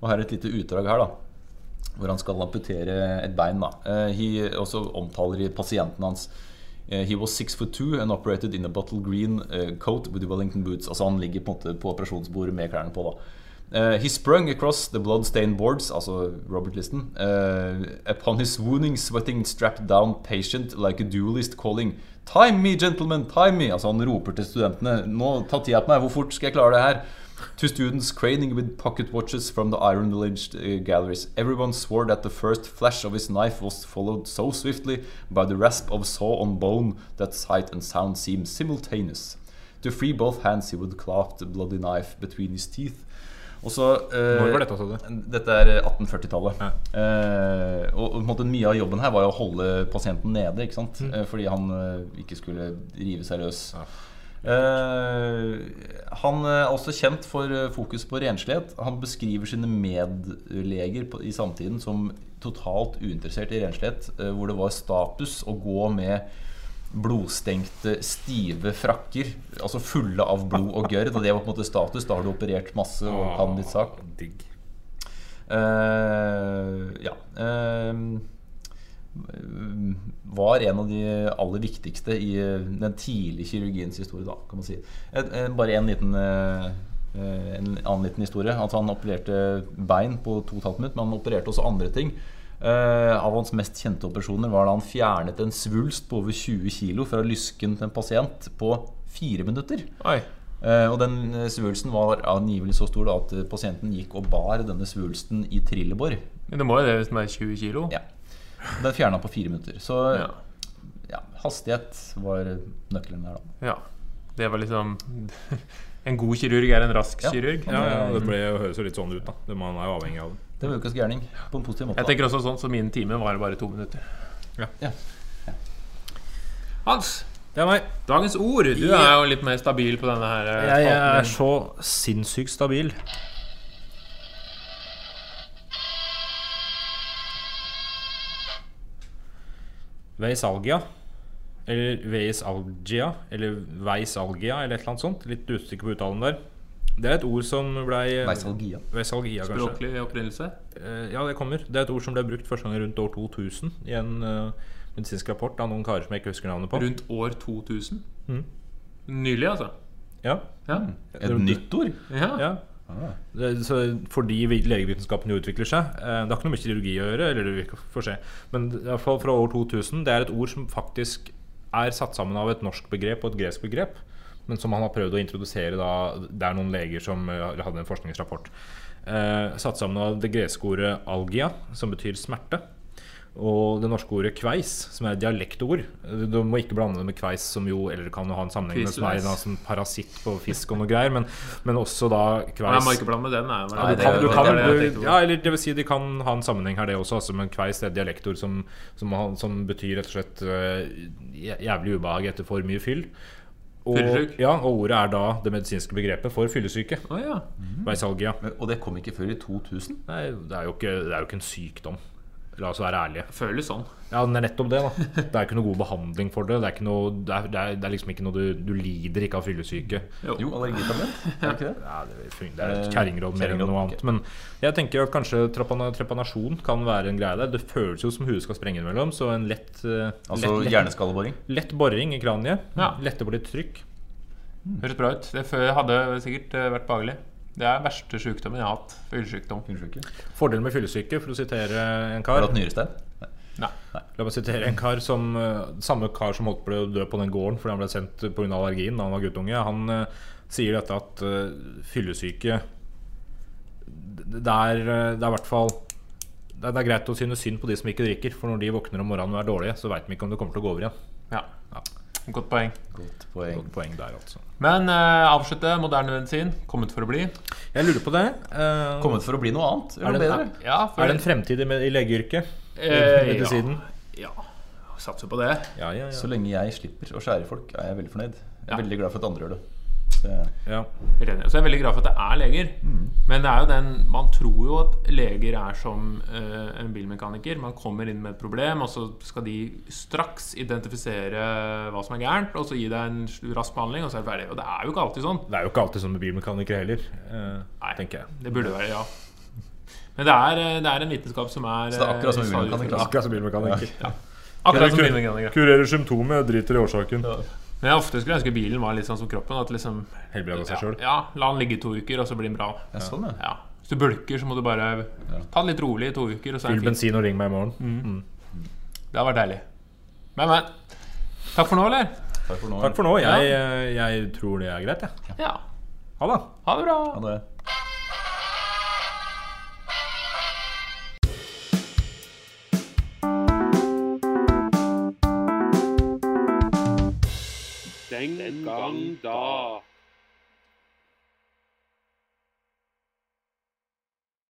Og her er et lite utdrag her, da. Hvor han skal amputere et bein. da Eh, he, Og så omtaler de pasienten hans. Eh, he was six foot two and operated in a bottle green eh, coat with Wellington boots. Altså Han ligger på på operasjonsbordet med klærne på. da Uh, he sprung across the blood-stained boards, altså Robert Liston, Uh, upon his wounding, sweating, strapped down patient like a duelist calling Time me, gentlemen, time me! Altså Han roper til studentene Nå, ta tida på meg, hvor fort skal jeg klare det her? To students craning with pocket watches from the iron village uh, galleries. Everyone swore that the first flash of his knife was followed so swiftly by the rasp of saw on bone that sight and sound seemed simultaneous. To free both hands he would clasp the bloody knife between his teeth. Og så, eh, Når var dette, Også? Dette er 1840-tallet. Eh, og, og måte, mye av jobben her var jo å holde pasienten nede, sant? Eh, fordi han eh, ikke skulle rive seg løs. Eh, han er også kjent for eh, fokus på renslighet. Han beskriver sine medleger på, i samtiden som totalt uinteressert i renslighet, eh, hvor det var status å gå med blodstengte, stive frakker. Altså fulle av blod og gørr. Og det var på en måte status. Da har du operert masse og kan ditt sak. Digg. Eh, ja. eh, var en av de aller viktigste i eh, den tidlige kirurgiens historie, da, kan man si. Eh, bare en liten eh, eh, En annen liten historie. At han opererte bein på to og et halvt minutt, men han opererte også andre ting. Eh, av hans mest kjente operasjoner var da han fjernet en svulst på over 20 kg fra lysken til en pasient på fire minutter. Oi. Eh, og den eh, svulsten var angivelig så stor da, at eh, pasienten gikk og bar denne svulsten i trillebår. Men det må jo det hvis den er 20 kilo. Ja. Den fjerna på fire minutter. Så Ja. ja, hastighet var nøkkelen der, da. Ja. Det var liksom En god kirurg er en rask Ja. kirurg. Ja, ja, det ble, høres jo litt sånn ut, da. Det, man er jo avhengig av det. Det var ukas gærning på en positiv måte. Jeg tenker også sånn, så min time var bare to minutter. Ja. Hans, Det er meg. dagens ord. Du er jo litt mer stabil på denne her. Jeg, Jeg er så sinnssykt stabil. Veisalgia. Eller veisalgia. Eller veisalgia, eller et eller annet sånt. Litt usikker på uttalen der. Det er et ord som blei Veisalgia. Veisalgia. Språklig opprinnelse. Eh, Ja, det kommer. Det er et ord som ble brukt første gang rundt år 2000 i en uh, medisinsk rapport av noen karer som jeg ikke husker navnet på. Rundt år 2000. Mhm. Nylig, altså. Ja. Ja. Et nytt ord? ja. ja. Så fordi legevitenskapen jo utvikler seg eh, Det har ikke noe med kirurgi å gjøre. Eller vi får se Men fall fra år 2000 Det er et ord som faktisk er satt sammen av et norsk begrep og et gresk begrep. Men som han har prøvd å introdusere da Det er noen leger som eh, hadde en forskningsrapport. Eh, satt sammen av det greske ordet 'algia', som betyr smerte. Og det norske ordet 'kveis', som er et dialektord. Du må ikke blande det med kveis, som jo eller kan jo ha en sammenheng med som er da, som parasitt på fisk og noe greier, men, men også da Nei, kveis. Jeg må ikke blande med den. Nei, men Nei, Du kan, det- du kan, det det du, ja, eller det vil si de kan ha en sammenheng her, det også. Altså, men kveis er et dialektord som, som, som betyr rett og slett øh, jævlig ubehag etter for mye fyll. Og, ja, og ordet er da det medisinske begrepet for fyllesyke. Oh, ja. Veisalgia. Men- Og det kom ikke før i 2000? Nei, det er, jo ikke, det er jo ikke en sykdom. La oss være ærlige. Føles sånn. Ja, det er nettopp det. da Det er ikke noe god behandling for det. Det er, ikke noe, det er, det er, det er liksom ikke noe du, du lider ikke av fyllesyke. Jo. Jo, allergitablett. Er det ikke det? Ja, det, det er et kjerringråd mer enn noe annet. Men jeg tenker at kanskje trepanasjon kan være en greie der. Det føles jo som huet skal sprenge innimellom, så en lett, eh, Altså lett, lett, hjerneskalleboring? lett boring i kraniet. Ja. Lette på litt trykk. Høres bra ut. Det hadde sikkert eh, vært behagelig. Det er verste sykdommen jeg har hatt. Fyllesykdom. Fordelen med fyllesyke, for å sitere en kar Har du hatt nyrestein? Nei. La meg sitere en kar som eh, Samme kar som holdt på å dø på den gården fordi han ble sendt pga. allergien da han var guttunge. Han uh, sier dette at uh, fyllesyke det er, det er i hvert fall det er, det er greit å synes synd på de som ikke drikker, for når de våkner om morgenen og er dårlige, så veit de ikke om det kommer til å gå over igjen. Ja. Godt poeng. Godt poeng. Godt poeng der, altså. Men uh, avslutte. Moderne medisin. Kommet for å bli. Jeg lurer på det. Uh, Kommet for å bli noe annet? Er det- bedre? Ja, for, er det en fremtid i, i legeyrket? Eh, medisinen? Ja. ja. Satser på det. Ja, ja, ja. Så lenge jeg slipper å skjære folk, er jeg veldig fornøyd. Jeg er Ja. veldig glad for at andre gjør det. Ja. Så jeg er veldig glad for at det er leger. Men det er jo den Man tror jo at leger er som uh, en bilmekaniker. Man kommer inn med et problem, og så skal de straks identifisere hva som er gærent, og så gi deg en rask behandling, og så er det ferdig. Og det er jo ikke alltid sånn. Det er jo ikke alltid sånn med bilmekanikere heller, uh, Nei. tenker jeg. Det burde være ja. Men det er, eh, det er en vitenskap som er Så det er akkurat som bilmekaniker. Akkurat som bilmekaniker. Ja. Akkurat som bilmekaniker. Kurerer symptomet, driter i årsaken. Men jeg ofte skulle ønske bilen var litt sånn som kroppen. At liksom Helbreda seg sjøl. ja, la den ligge i to uker, og så blir den bra. ja, sånn, ja. Ja. Hvis du bulker, så må du bare ta det litt rolig i to uker. Og så er Fyll bensin og ring meg i morgen. Det har vært deilig. Men, men. Takk for nå, eller? Takk for nå. Takk for nå. Jeg, eh, jeg tror det er greit, jeg. Ja. Ha det. Ha det bra. Ha det. Den gang da.